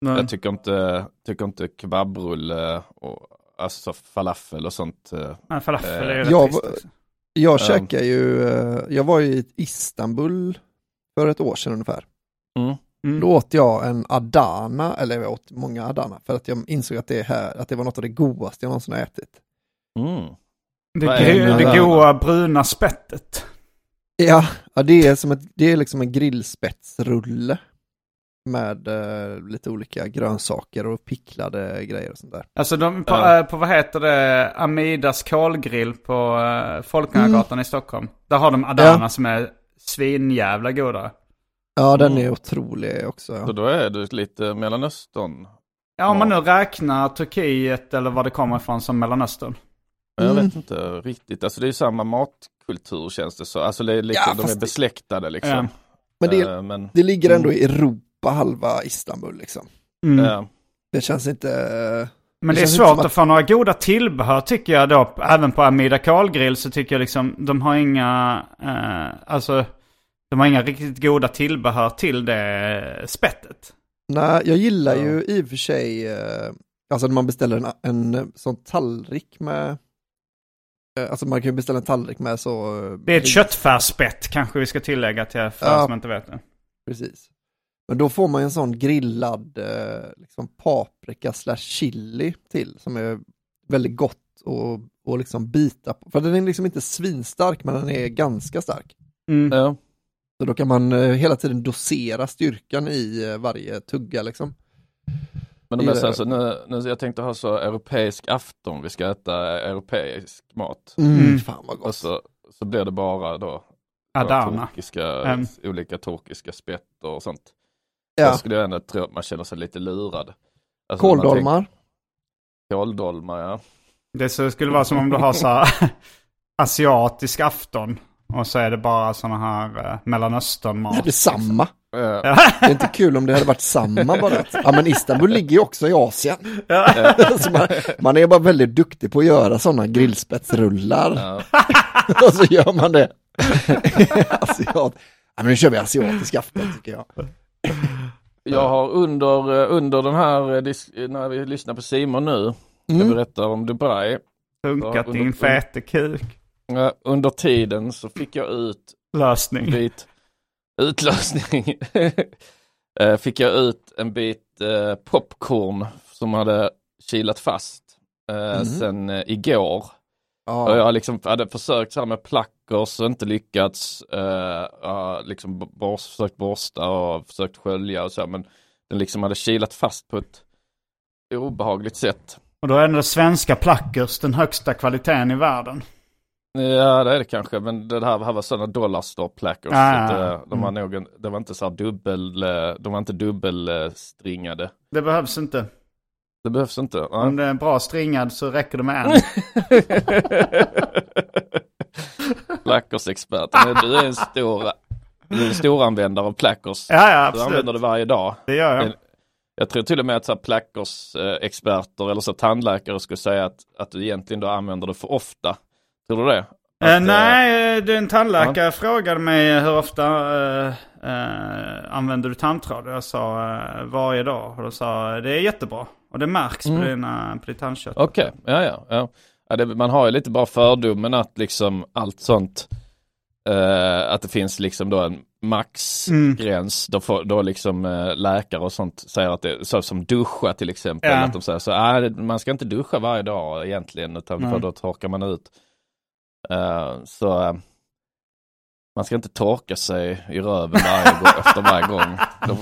nej. Jag tycker inte, tycker inte kebabrulle och alltså falafel och sånt. eh, Nej, falafel är ju Eh, rätt jag trist. Jag Ja. käkar ju, eh, jag var i Istanbul för ett år sedan ungefär. Mm. Mm. Då åt jag en Adana, eller jag åt många Adana, för att jag insåg att det, här, att det var något av det godaste jag någonsin har ätit. Mm. Det, det, det? det goa bruna spettet. Ja, ja det, är som ett, det är liksom en grillspetsrulle med eh, lite olika grönsaker och picklade grejer och sånt där. Alltså de, på, Ja. eh, på vad heter det, Amidas kolgrill på uh, Folkungagatan i Stockholm. Där har de Adana Ja. som är svinjävla goda. Ja, den är Mm. otrolig också. Så Ja. då är du lite Mellanöstern. Ja, om man nu räknar Turkiet eller var det kommer ifrån som Mellanöstern. Jag Mm. vet inte riktigt, alltså det är ju samma matkultur känns det så. Alltså det är lite, Ja, de är besläktade liksom. Ja. Men det, Eh, men, det ligger ändå i Europa, halva Istanbul liksom. Mm. ja. Det känns inte... Men det, Det är svårt att... att- få några goda tillbehör tycker jag då. Även på Amida kolgrill så tycker jag liksom de har inga, eh, alltså de har inga riktigt goda tillbehör till det spettet. Nej, jag gillar Ja. ju i och för sig, eh, alltså när man beställer en, en sån tallrik med, alltså man kan ju beställa en tallrik med så... eh, Det är ett köttfärsspett kanske vi ska tillägga till för Ja. som inte vet det. Precis. Men då får man ju en sån grillad eh, liksom paprika slash chili till som är väldigt gott och, och liksom bita på. För den är liksom inte svinstark men den är ganska stark. Mm. Ja. Så då kan man eh, hela tiden dosera styrkan i eh, varje tugga liksom. Men de är så, alltså, nu, nu, jag tänkte ha så europeisk afton, vi ska äta europeisk mat. Mm, Mm. Fan vad Och gott. så, så blir det bara då Adana. turkiska, Mm. olika turkiska spett och sånt. Ja. Jag skulle ändå tro att man känner sig lite lurad. Alltså, Kåldolmar. Kåldolmar, ja. Det så skulle vara som om du har så asiatisk afton. Och så är det bara sådana här uh, Mellanöstern-mat. Det är samma. Ja. Det är inte kul om det hade varit samma bara. Ja men Istanbul ligger ju också i Asien. Så man, man är bara väldigt duktig på att göra sådana grillspetsrullar. Ja. Och så gör man det. Asiat. Ja, men nu kör vi asiatisk afton tycker jag. Jag har under, eh, under den här, eh, när vi lyssnar på Simon nu, Mm. jag berättar om Dubai. Funkat din fete kuk. Under tiden så fick jag ut Lösning. bit utlösning. Eh, fick jag ut en bit eh, popcorn som hade kilat fast eh, Mhm. sen eh, igår. Ja. Och jag liksom hade försökt så här med plackers och inte lyckats. Eh, liksom borst, försökt borsta och försökt skölja och så men den liksom hade kilat fast på ett obehagligt sätt. Och då är det svenska plackers den högsta kvaliteten i världen. Ja det är det kanske men det här, här var sådana dollarstore plackers. Ah, ja. eh, de var en, det var inte så dubbel, eh, de var inte dubbelstringade. Det behövs inte. Det behövs inte. va? Om det är bra stringad så räcker det med en. Plackers-experten. Men Du är en stor, du är en stor användare av plackers. Ja, ja, Du absolut. använder det varje dag. Det gör jag. En- Jag tror till och med att så här plackers-experter eller så tandläkare skulle säga att, att du egentligen då använder det för ofta. Tror du det? Eh, Att, nej, eh, det- en tandläkare frågade mig hur ofta eh, eh, använder du tandtråd? Jag sa eh, varje dag. Och då sa det är jättebra. Och det märks Mm. på, dina, på ditt tandkött. Okej, ja ja. ja. ja det, man har ju lite bara fördomen att liksom allt sånt, eh, att det finns liksom då en maxgräns. Då, får, då liksom eh, läkare och sånt säger att det så som duscha till exempel. Ja. Att de säger så, det- man ska inte duscha varje dag egentligen utan för då torkar man ut. Eh, så eh, man ska inte torka sig i röven varje gång, efter varje gång. Då,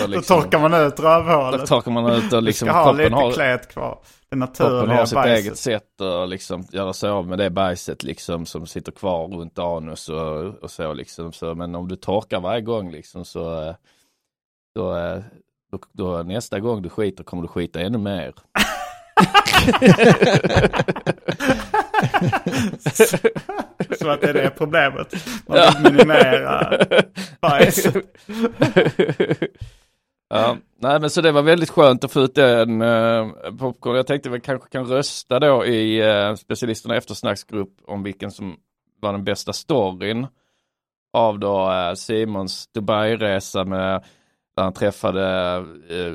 då, liksom, Då torkar man ut då rövhålet. torkar man ut och liksom du ska ha lite har, klät kvar. Det naturliga har sitt bajset. eget sätt att liksom göra sig av med det bajset liksom som sitter kvar runt anus och, och så liksom. Så, men om du torkar varje gång liksom så eh, då, då, då nästa gång du skiter kommer du skita ännu mer. Så att det är det problemet. Man vill minimera bajset. ja, nej men så det var väldigt skönt att få ut den eh, popcorn. Jag tänkte vi kanske kan rösta då i eh, specialisterna eftersnacksgrupp om vilken som var den bästa storyn av då eh, Simons Dubai-resa med där han träffade eh,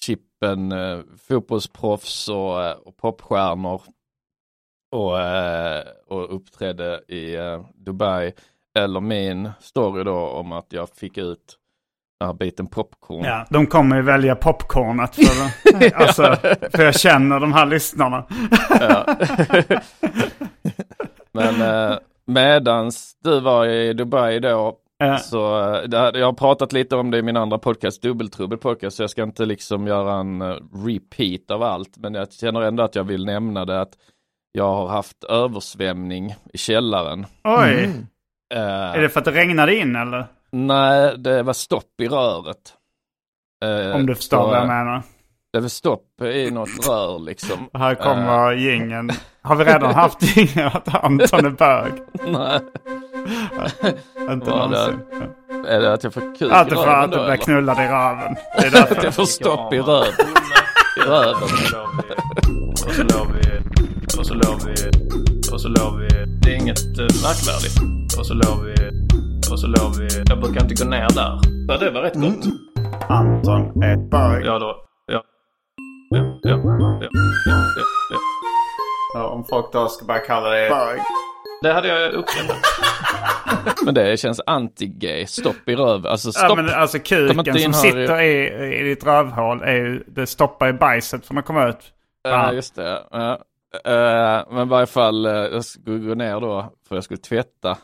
Chippen, eh, fotbollsproffs och, eh, och popstjärnor och, eh, och uppträdde i eh, Dubai. Eller min story då om att jag fick ut den här biten popcorn. Ja, de kommer ju välja popcornet. För, alltså, för jag känner de här lyssnarna. Ja. Men eh, medans du var i Dubai då Ja. så jag har pratat lite om det i min andra podcast, Dubbeltrubbel podcast, så jag ska inte liksom göra en repeat av allt. Men jag känner ändå att jag vill nämna det att jag har haft översvämning i källaren. Oj, Eh, är det för att det regnade in eller? Nej, det var stopp i röret. Eh, Om du förstår så, vad jag eh, menar. Det var stopp i något rör liksom. Här kommer gingen. Har vi redan haft gingen att Anton är bög? Nej. Inte Var det- någonsin. Är det att jag får kuk Att du får att du blir knullad i röven. Det är Att därför. jag får stopp i röven. I röven. Och så låg vi, och så låg vi. Det är inget eh, märkvärdigt. Och så låg vi, och så låg vi. Jag brukar inte gå ner där. Ja, det var rätt gott. Anton är bög. Ja, då. Ja. Ja, ja, ja, ja, ja, ja. Ja, om folk då ska börja kalla dig bög. Det hade jag uppskattat. Men det känns anti-gay. Stopp i röven. Alltså stopp. Ja, men alltså kuken som i- sitter i, i ditt rövhål är ju, det stoppar i bajset från att komma ut. Ja, just det. Ja. Eh, men i varje fall, eh, jag skulle gå ner då för jag skulle tvätta.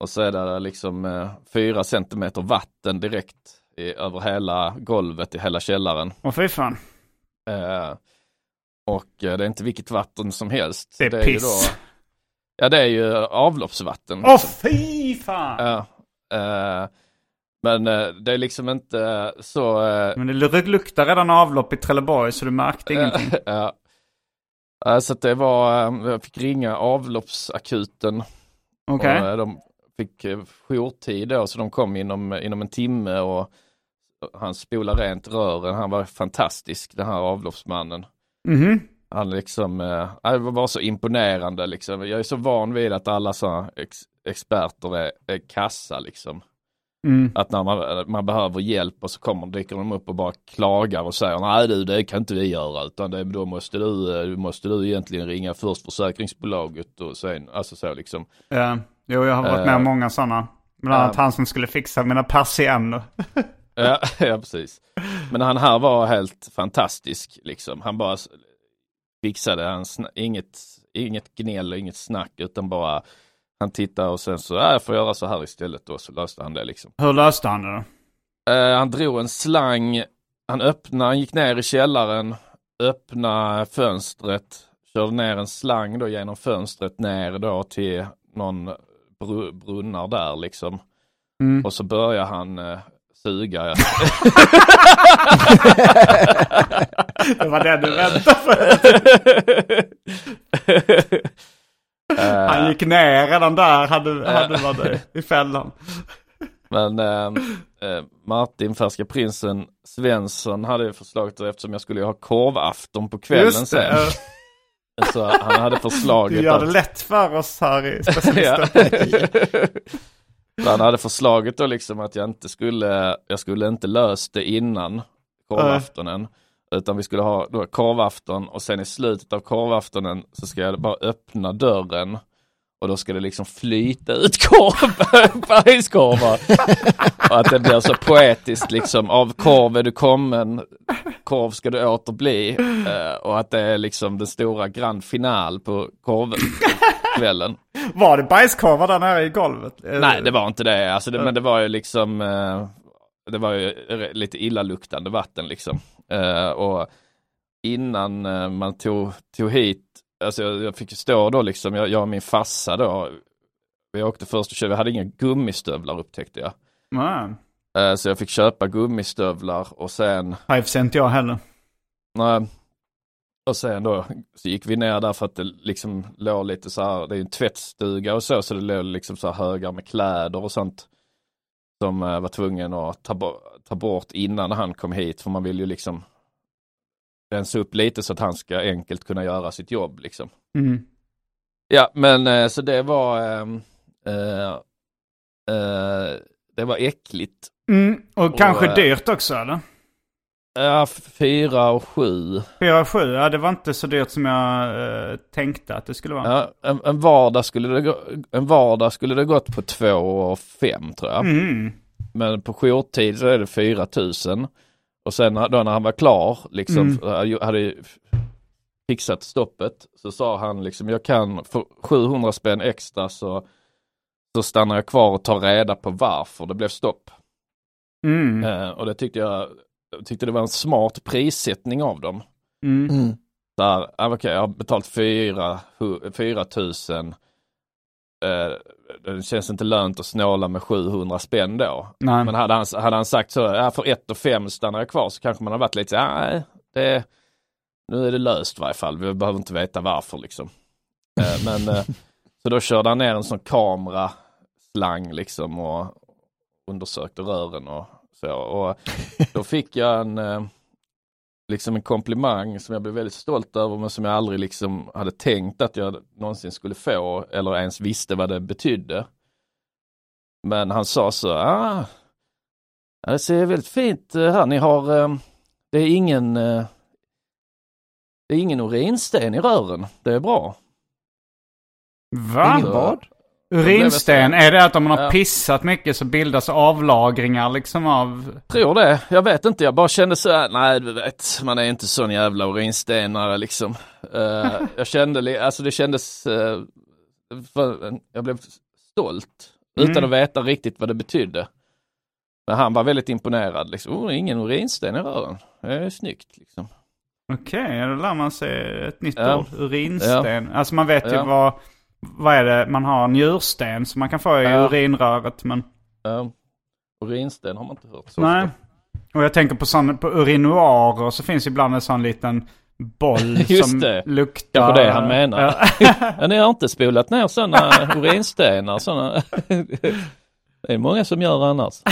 Och så är det liksom eh, fyra centimeter vatten direkt i, över hela golvet i hela källaren. Åh fy fan. Och det är inte vilket vatten som helst. Det är ju piss. då, ja, det är ju avloppsvatten. Åh liksom. fy fan! Men det är liksom inte så... Men det luktar redan avlopp i Trelleborg så du märkte ingenting. ja. Så det var, eh, jag fick ringa avloppsakuten. Och, eh, de fick eh, jourtid då, så de kom inom, inom en timme och han spolade rent rören. Han var fantastisk, den här avloppsmannen. Mhm. Han liksom, det var så imponerande liksom. Jag är så van vid att alla så ex, experter är, är kassa liksom. Mm. Att när man, man behöver hjälp och så kommer, dyker de upp och bara klagar och säger nej du det kan inte vi göra utan det, då måste du, eh, måste du egentligen ringa först försäkringsbolaget och sen, alltså så liksom. Ja. Jo, jag har varit med Eh, om många sådana. Bland annat ja. han som skulle fixa mina persienner. Ja, ja, precis. Men han här var helt fantastisk liksom. Han bara fixade, han inget, inget gnäll och inget snack utan bara han tittade och sen så, ja, jag får göra så här istället då, så löste han det liksom. Hur löste han det då? Eh, han drog en slang, han öppnade, han gick ner i källaren, öppnade fönstret, körde ner en slang då genom fönstret ner då till någon br- brunnar där liksom. Mm. Och så började han eh, suga. Ja. Det var det du väntade på. Eh, Han gick ner redan där, hade, hade varit i fällan. Men eh, eh, Martin, Färska Prinsen Svensson hade ju förslaget eftersom jag skulle ha korvafton på kvällen Just sen. eh, Så han hade förslaget Du gör det att- lätt för oss här i specialisten. Så han hade förslaget då liksom att jag inte skulle, jag skulle inte löst det innan korvaftonen. Utan vi skulle ha då korvafton och sen i slutet av korvaftonen så ska jag bara öppna dörren och då ska det liksom flyta ut korv, bajskorvar. och att det blir så poetiskt liksom, av korv är du kommen, korv ska du åter bli. Eh, och att det är liksom den stora grand final på korvkvällen. Var det bajskorvar där nere i golvet? Nej, det var inte det. Alltså det men det var ju liksom, eh, det var ju lite illaluktande vatten liksom. Eh, och innan eh, man tog, tog hit, alltså jag, jag fick stå då liksom, jag, jag och min farsa då, vi åkte först och köpte, vi hade inga gummistövlar upptäckte jag. Eh, så jag fick köpa gummistövlar och sen, Hives inte jag heller. nej, och sen då så gick vi ner där för att det liksom låg lite så här, det är en tvättstuga och så, så det låg liksom så här högar med kläder och sånt. Som var tvungen att ta, bo- ta bort innan han kom hit, för man vill ju liksom rensa upp lite så att han ska enkelt kunna göra sitt jobb liksom. Mm. Ja, men eh, så det var eh, eh, det var äckligt. Mm. Och kanske eh, dyrt också eller? Ja, fyra och sju. 4 7, ja det var inte så dyrt som jag eh, tänkte att det skulle vara. Ja, en, en, vardag skulle det gå, en vardag skulle det gått på två och fem tror jag. Mm. Men på jourtid så är det 4000. Och sen då när han var klar, liksom, Mm. hade fixat stoppet, så sa han liksom jag kan för 700 spänn extra så, så stannar jag kvar och tar reda på varför det blev stopp. Mm. Eh, och det tyckte jag, jag tyckte det var en smart prissättning av dem. Mm. Mm. Där, ah, okej, jag har betalt 4 4 000. Eh, det känns inte lönt att snåla med 700 spänn då. Nej. Men hade han, hade han sagt så, ja, för 1 och 5 stannar jag kvar så kanske man har varit lite så nej, det, nu är det löst i varje fall. Vi behöver inte veta varför liksom. Eh, men eh, så då körde han ner en sån kameraslang liksom och undersökte rören och så. Och då fick jag en, liksom en komplimang som jag blev väldigt stolt över men som jag aldrig liksom hade tänkt att jag någonsin skulle få eller ens visste vad det betydde. Men han sa så, ah, det ser väldigt fint eh, här, ni har, eh, det är ingen, eh, det är ingen urinsten i rören, det är bra. Va? Ingen vad? Urinsten, är det att om man har Ja. pissat mycket så bildas avlagringar liksom av... Tror det, jag vet inte, jag bara kände så här, nej du vet, man är inte sån jävla urinstenare liksom. Eh, jag kände, alltså det kändes, eh, för, jag blev stolt utan Mm. att veta riktigt vad det betydde. Men han var väldigt imponerad, liksom, oh, ingen urinsten i rören, det är snyggt liksom. Okej, då lär man sig ett nytt Ja. ord. Urinsten. Alltså man vet ju Ja. vad... Vad är det? Man har njursten som man kan få i Ja. urinröret men... Uh, urinsten har man inte hört så Nej. ofta. Och jag tänker på sån, på urinoarer så finns ibland en sån liten boll Just som det. luktar. Kanske det han menar. Ja. Ni har inte spolat ner sådana urinstenar, sådana. Det är många som gör annars.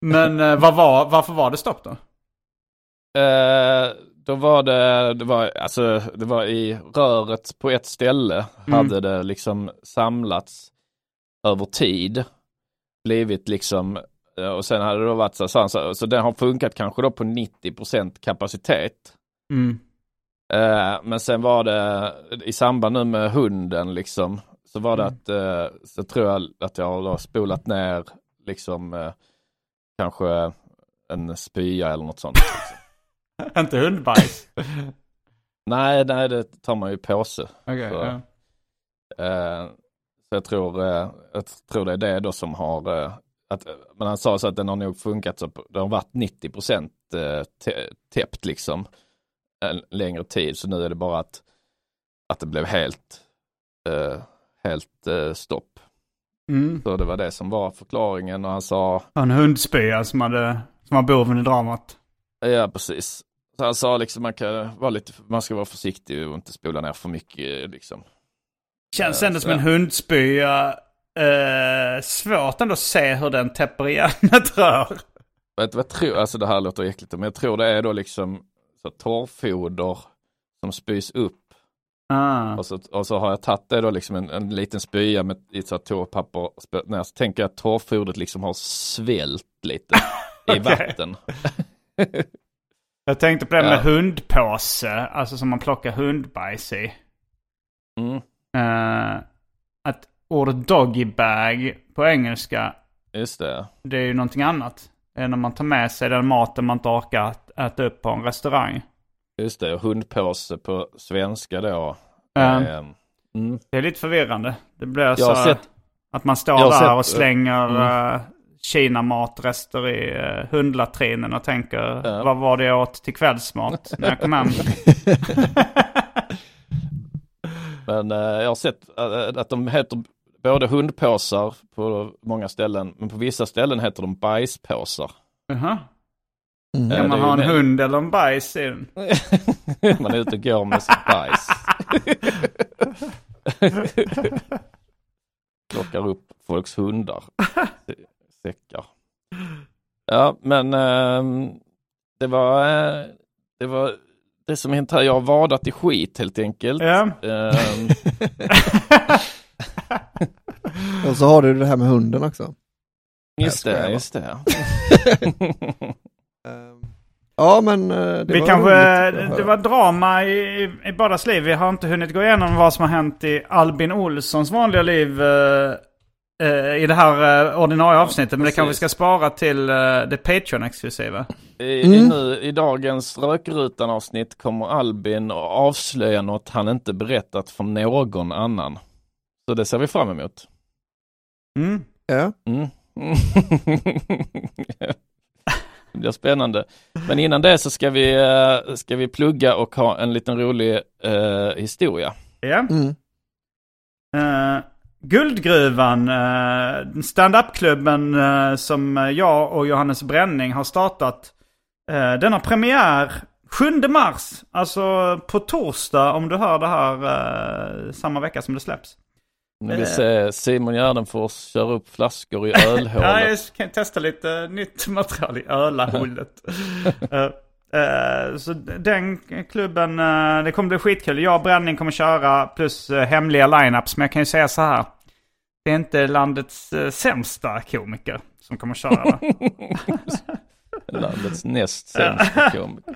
Men eh, vad var, varför var det stopp då? Eh, då var det, det var, alltså, det var i röret på ett ställe Mm. hade det liksom samlats över tid. Blivit liksom, eh, och sen hade det då varit så, så, så, så den har funkat kanske då på 90% kapacitet. Mm. Eh, men sen var det i samband nu med hunden liksom, så var det Mm. att, eh, så tror jag att jag har spolat ner liksom eh, kanske en spya eller något sånt. Inte hundbajs? Nej, nej det tar man ju i påse. Okej, så, ja. eh, så jag tror, eh, jag tror det är det då som har, eh, att, men han sa så att den har nog funkat så, på- har varit 90 procent eh, tä- täppt liksom en längre tid. Så nu är det bara att, att det blev helt, eh, helt eh, stopp. Mm. Så det var det som var förklaringen och han sa, En hundspya som, hade, som var boven i dramat. Ja precis. Så han sa liksom man kan vara lite, man ska vara försiktig och inte spola ner för mycket liksom. Känns ändå som en hundspya. Eh, svårt ändå att se hur den täpper igen ett rör. Vet jag tror, alltså det här låter äckligt, men jag tror det är då liksom så torrfoder som spys upp. Ah. Och, så, och så har jag tagit det då liksom en, en liten spya med i så spö- När så tänker jag att torrfodret liksom har svällt lite i vatten. Jag tänkte på det med Ja. hundpåse, alltså som man plockar hundbajs i. Mm. Eh, att ordet doggy bag på engelska, Just det. det är ju någonting annat. Är när man tar med sig den maten man inte orkar att äta upp på en restaurang. Just det, och hundpåse på svenska då. Eh, mm. Det är lite förvirrande. Det blir så sett- att man står där sett, och slänger mm. Uh, Kina-matrester i uh, hundlatrinen och tänker vad var det jag åt till kvällsmat när jag kom hem? Men eh, jag har sett eh, att de heter både hundpåsar på många ställen, men på vissa ställen heter de bajspåsar. Jaha. Eh, Kan man ha en med- hund eller en bajs i den? Man är ute och går med sitt bajs. Plockar upp folks hundar. Säckar. Ja, men ehm, det var eh, det var det som hänt här. Jag har vadat i skit helt enkelt. Ja. Ehm, Och så har du det här med hunden också. just det, just det. Ja men eh, det vi var kanske, roligt att det höra. var drama i, i bådas liv. Vi har inte hunnit gå igenom vad som har hänt i Albin Olssons vanliga liv eh, eh, i det här eh, ordinarie avsnittet. Men det kanske vi ska spara till eh, det Patreon-exklusiva. I, i, nu, I dagens Rökrutan-avsnitt kommer Albin att avslöja något han inte berättat för någon annan. Så det ser vi fram emot. Mm. Ja. Mm. det blir spännande. Men innan det så ska vi, eh, ska vi plugga och ha en liten rolig eh, historia. Ja. Mm. Eh, Guldgruvan, uh, stand-up-klubben eh, som jag och Johannes Bränning har startat. Uh, den har premiär 7 mars, alltså på torsdag om du hör det här eh, samma vecka som det släpps. Nu vill se Simon Gärdenfors köra upp flaskor i ölhålet. Ja, jag kan testa lite nytt material i ölahålet. Eh, eh, så den klubben, eh, det kommer bli skitkul. Jag och Bränning kommer köra plus uh, hemliga lineups. Men jag kan ju säga så här. Det är inte landets sämsta komiker som kommer köra. Landets näst sämsta komiker.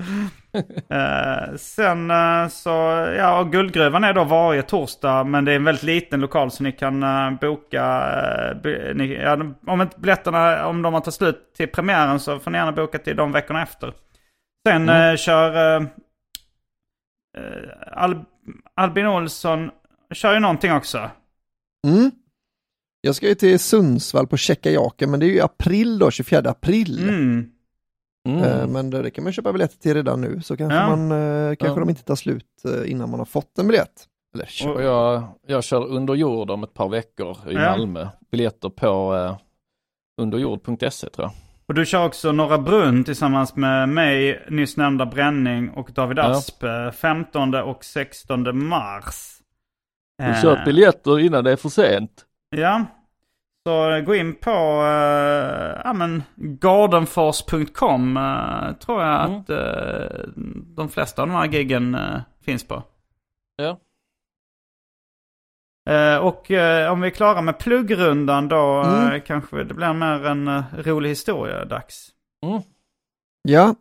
Eh, sen så, ja, och Guldgruvan är då varje torsdag. Men det är en väldigt liten lokal så ni kan boka. Ni, ja, om inte biljetterna, om de har tagit slut till premiären så får ni gärna boka till de veckorna efter. Sen Mm. uh, kör uh, Al, Albin Olsson, kör ju någonting också. Mm. Jag ska ju till Sundsvall på Tjeckajaken men det är ju april då, 24 april. Mm. Eh, Men det kan man köpa biljetter till redan nu så kanske, Ja. man, eh, kanske Ja. de inte tar slut eh, innan man har fått en biljett. Eller, Och jag, jag kör under jord om ett par veckor i Ja. Malmö. Biljetter på eh, underjord.se tror jag. Och du kör också Norra Brunn tillsammans med mig, nyss nämnda Bränning och David Ja. Asp. eh, 15 och 16 mars. Och köp biljetter innan det är för sent. Ja. Så gå in på uh, ja, men gardenfors.com eh, tror jag Mm. att eh, de flesta av de här giggen eh, finns på. Ja. Eh, och eh, om vi är klara med pluggrundan då Mm. eh, kanske det blir mer en uh, rolig historia dags. Mm. Ja,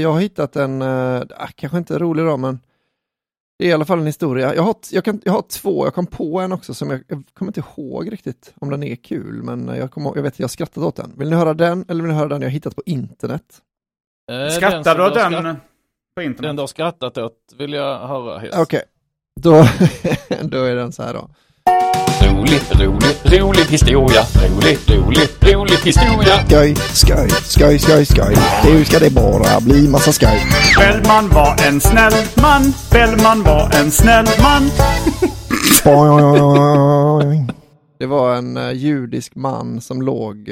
jag har hittat en, ah, kanske inte rolig då, men det är i alla fall en historia. Jag har, jag, kan, jag har två, jag kom på en också som jag, jag kommer inte ihåg riktigt om den är kul, men jag, ihåg- jag vet att jag har skrattat åt den. Vill ni höra den eller vill ni höra den jag hittat på internet? Eh, Skrattar du åt den skratt- på internet? Den du har skrattat åt vill jag höra. Okej, då, då är den så här då. Rolig, rolig, rolig historia. Rolig, rolig, rolig historia. Skoj, skoj, skoj, skoj, skoj. Nu ska det bara bli massa skoj. Bellman var en snäll man. Bellman var en snäll man. Det var en eh, judisk man som låg,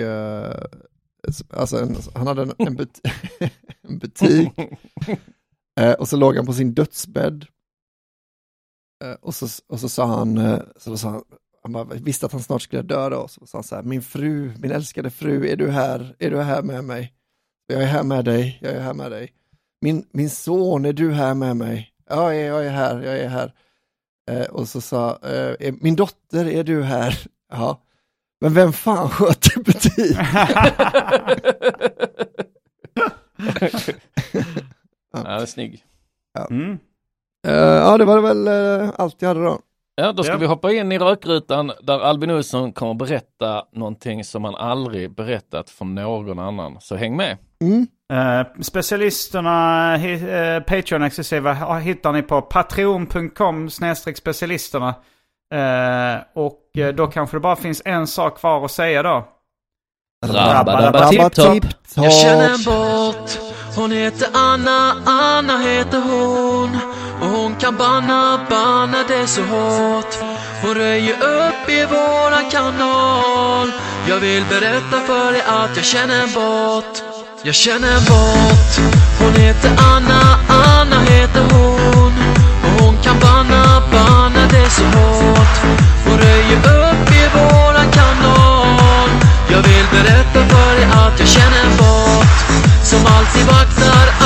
s- alltså en, han hade en, en, but en butik eh, och så låg han på sin dödsbädd. Eh, och, så, och så sa han, eh, så sa han, han bara, visste att han snart skulle dö då, så sa han så här, min fru, min älskade fru, är du här, är du här med mig? Jag är här med dig, jag är här med dig. Min, min son, är du här med mig? Ja, jag är här, jag är här. Eh, och så sa, eh, min dotter, är du här? Ja. Men vem fan sköter butik? Ja, det är snygg. Mm. Eh, ja, det var väl eh, allt jag hade då. Ja, då ska Ja. vi hoppa in i rökrutan där Albin Olsson kommer berätta någonting som han aldrig berättat för någon annan. Så häng med. Mm. Eh, specialisterna, eh, Patreon-exklusiva, hittar ni på patreon.com specialisterna. Eh, och då kanske det bara finns en sak kvar att säga då. Rabba-dabba-tipp-topp. Jag känner en bort Hon heter Anna, Anna heter hon och hon kan banna, banna det så hårt. Hon röjer upp i våran kanal. Jag vill berätta för dig att jag känner en båt. Jag känner en båt. Hon heter Anna, Anna heter hon. Och hon kan banna, banna det så hårt. Hon röjer upp i våran kanal. Jag vill berätta för dig att jag känner en bot Som alltid vaktar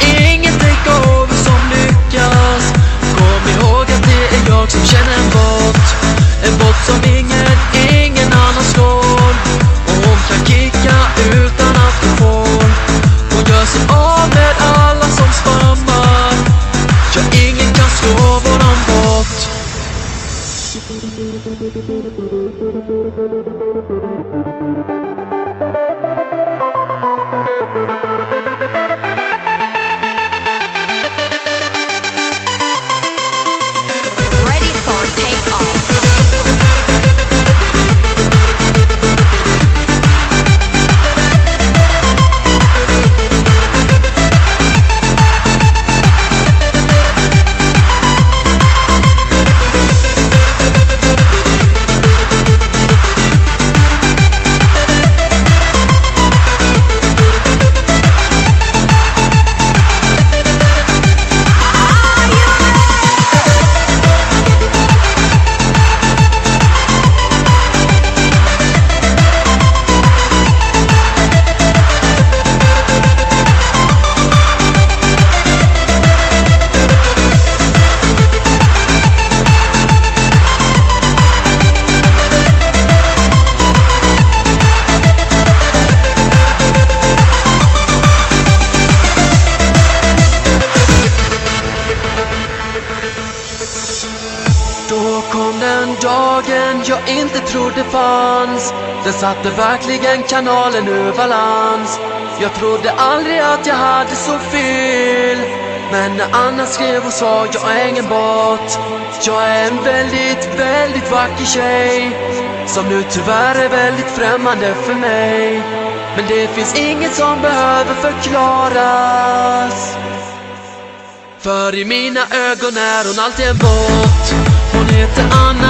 Ingen finns inget takeover som lyckas? Kom ihåg att det är jag som känner en bot. En bot som ingen, ingen annan slår. Och hon kan kicka utan att hon får Hon gör sig av med alla som spammar. Ja, ingen kan slå våran bot Ready Hade verkligen kanalen ur balans. Jag trodde aldrig att jag hade så fel. Men när Anna skrev och sa jag är ingen bot. Jag är en väldigt, väldigt vacker tjej Som nu tyvärr är väldigt främmande för mig. Men det finns inget som behöver förklaras. För i mina ögon är hon alltid en bot. Hon heter Anna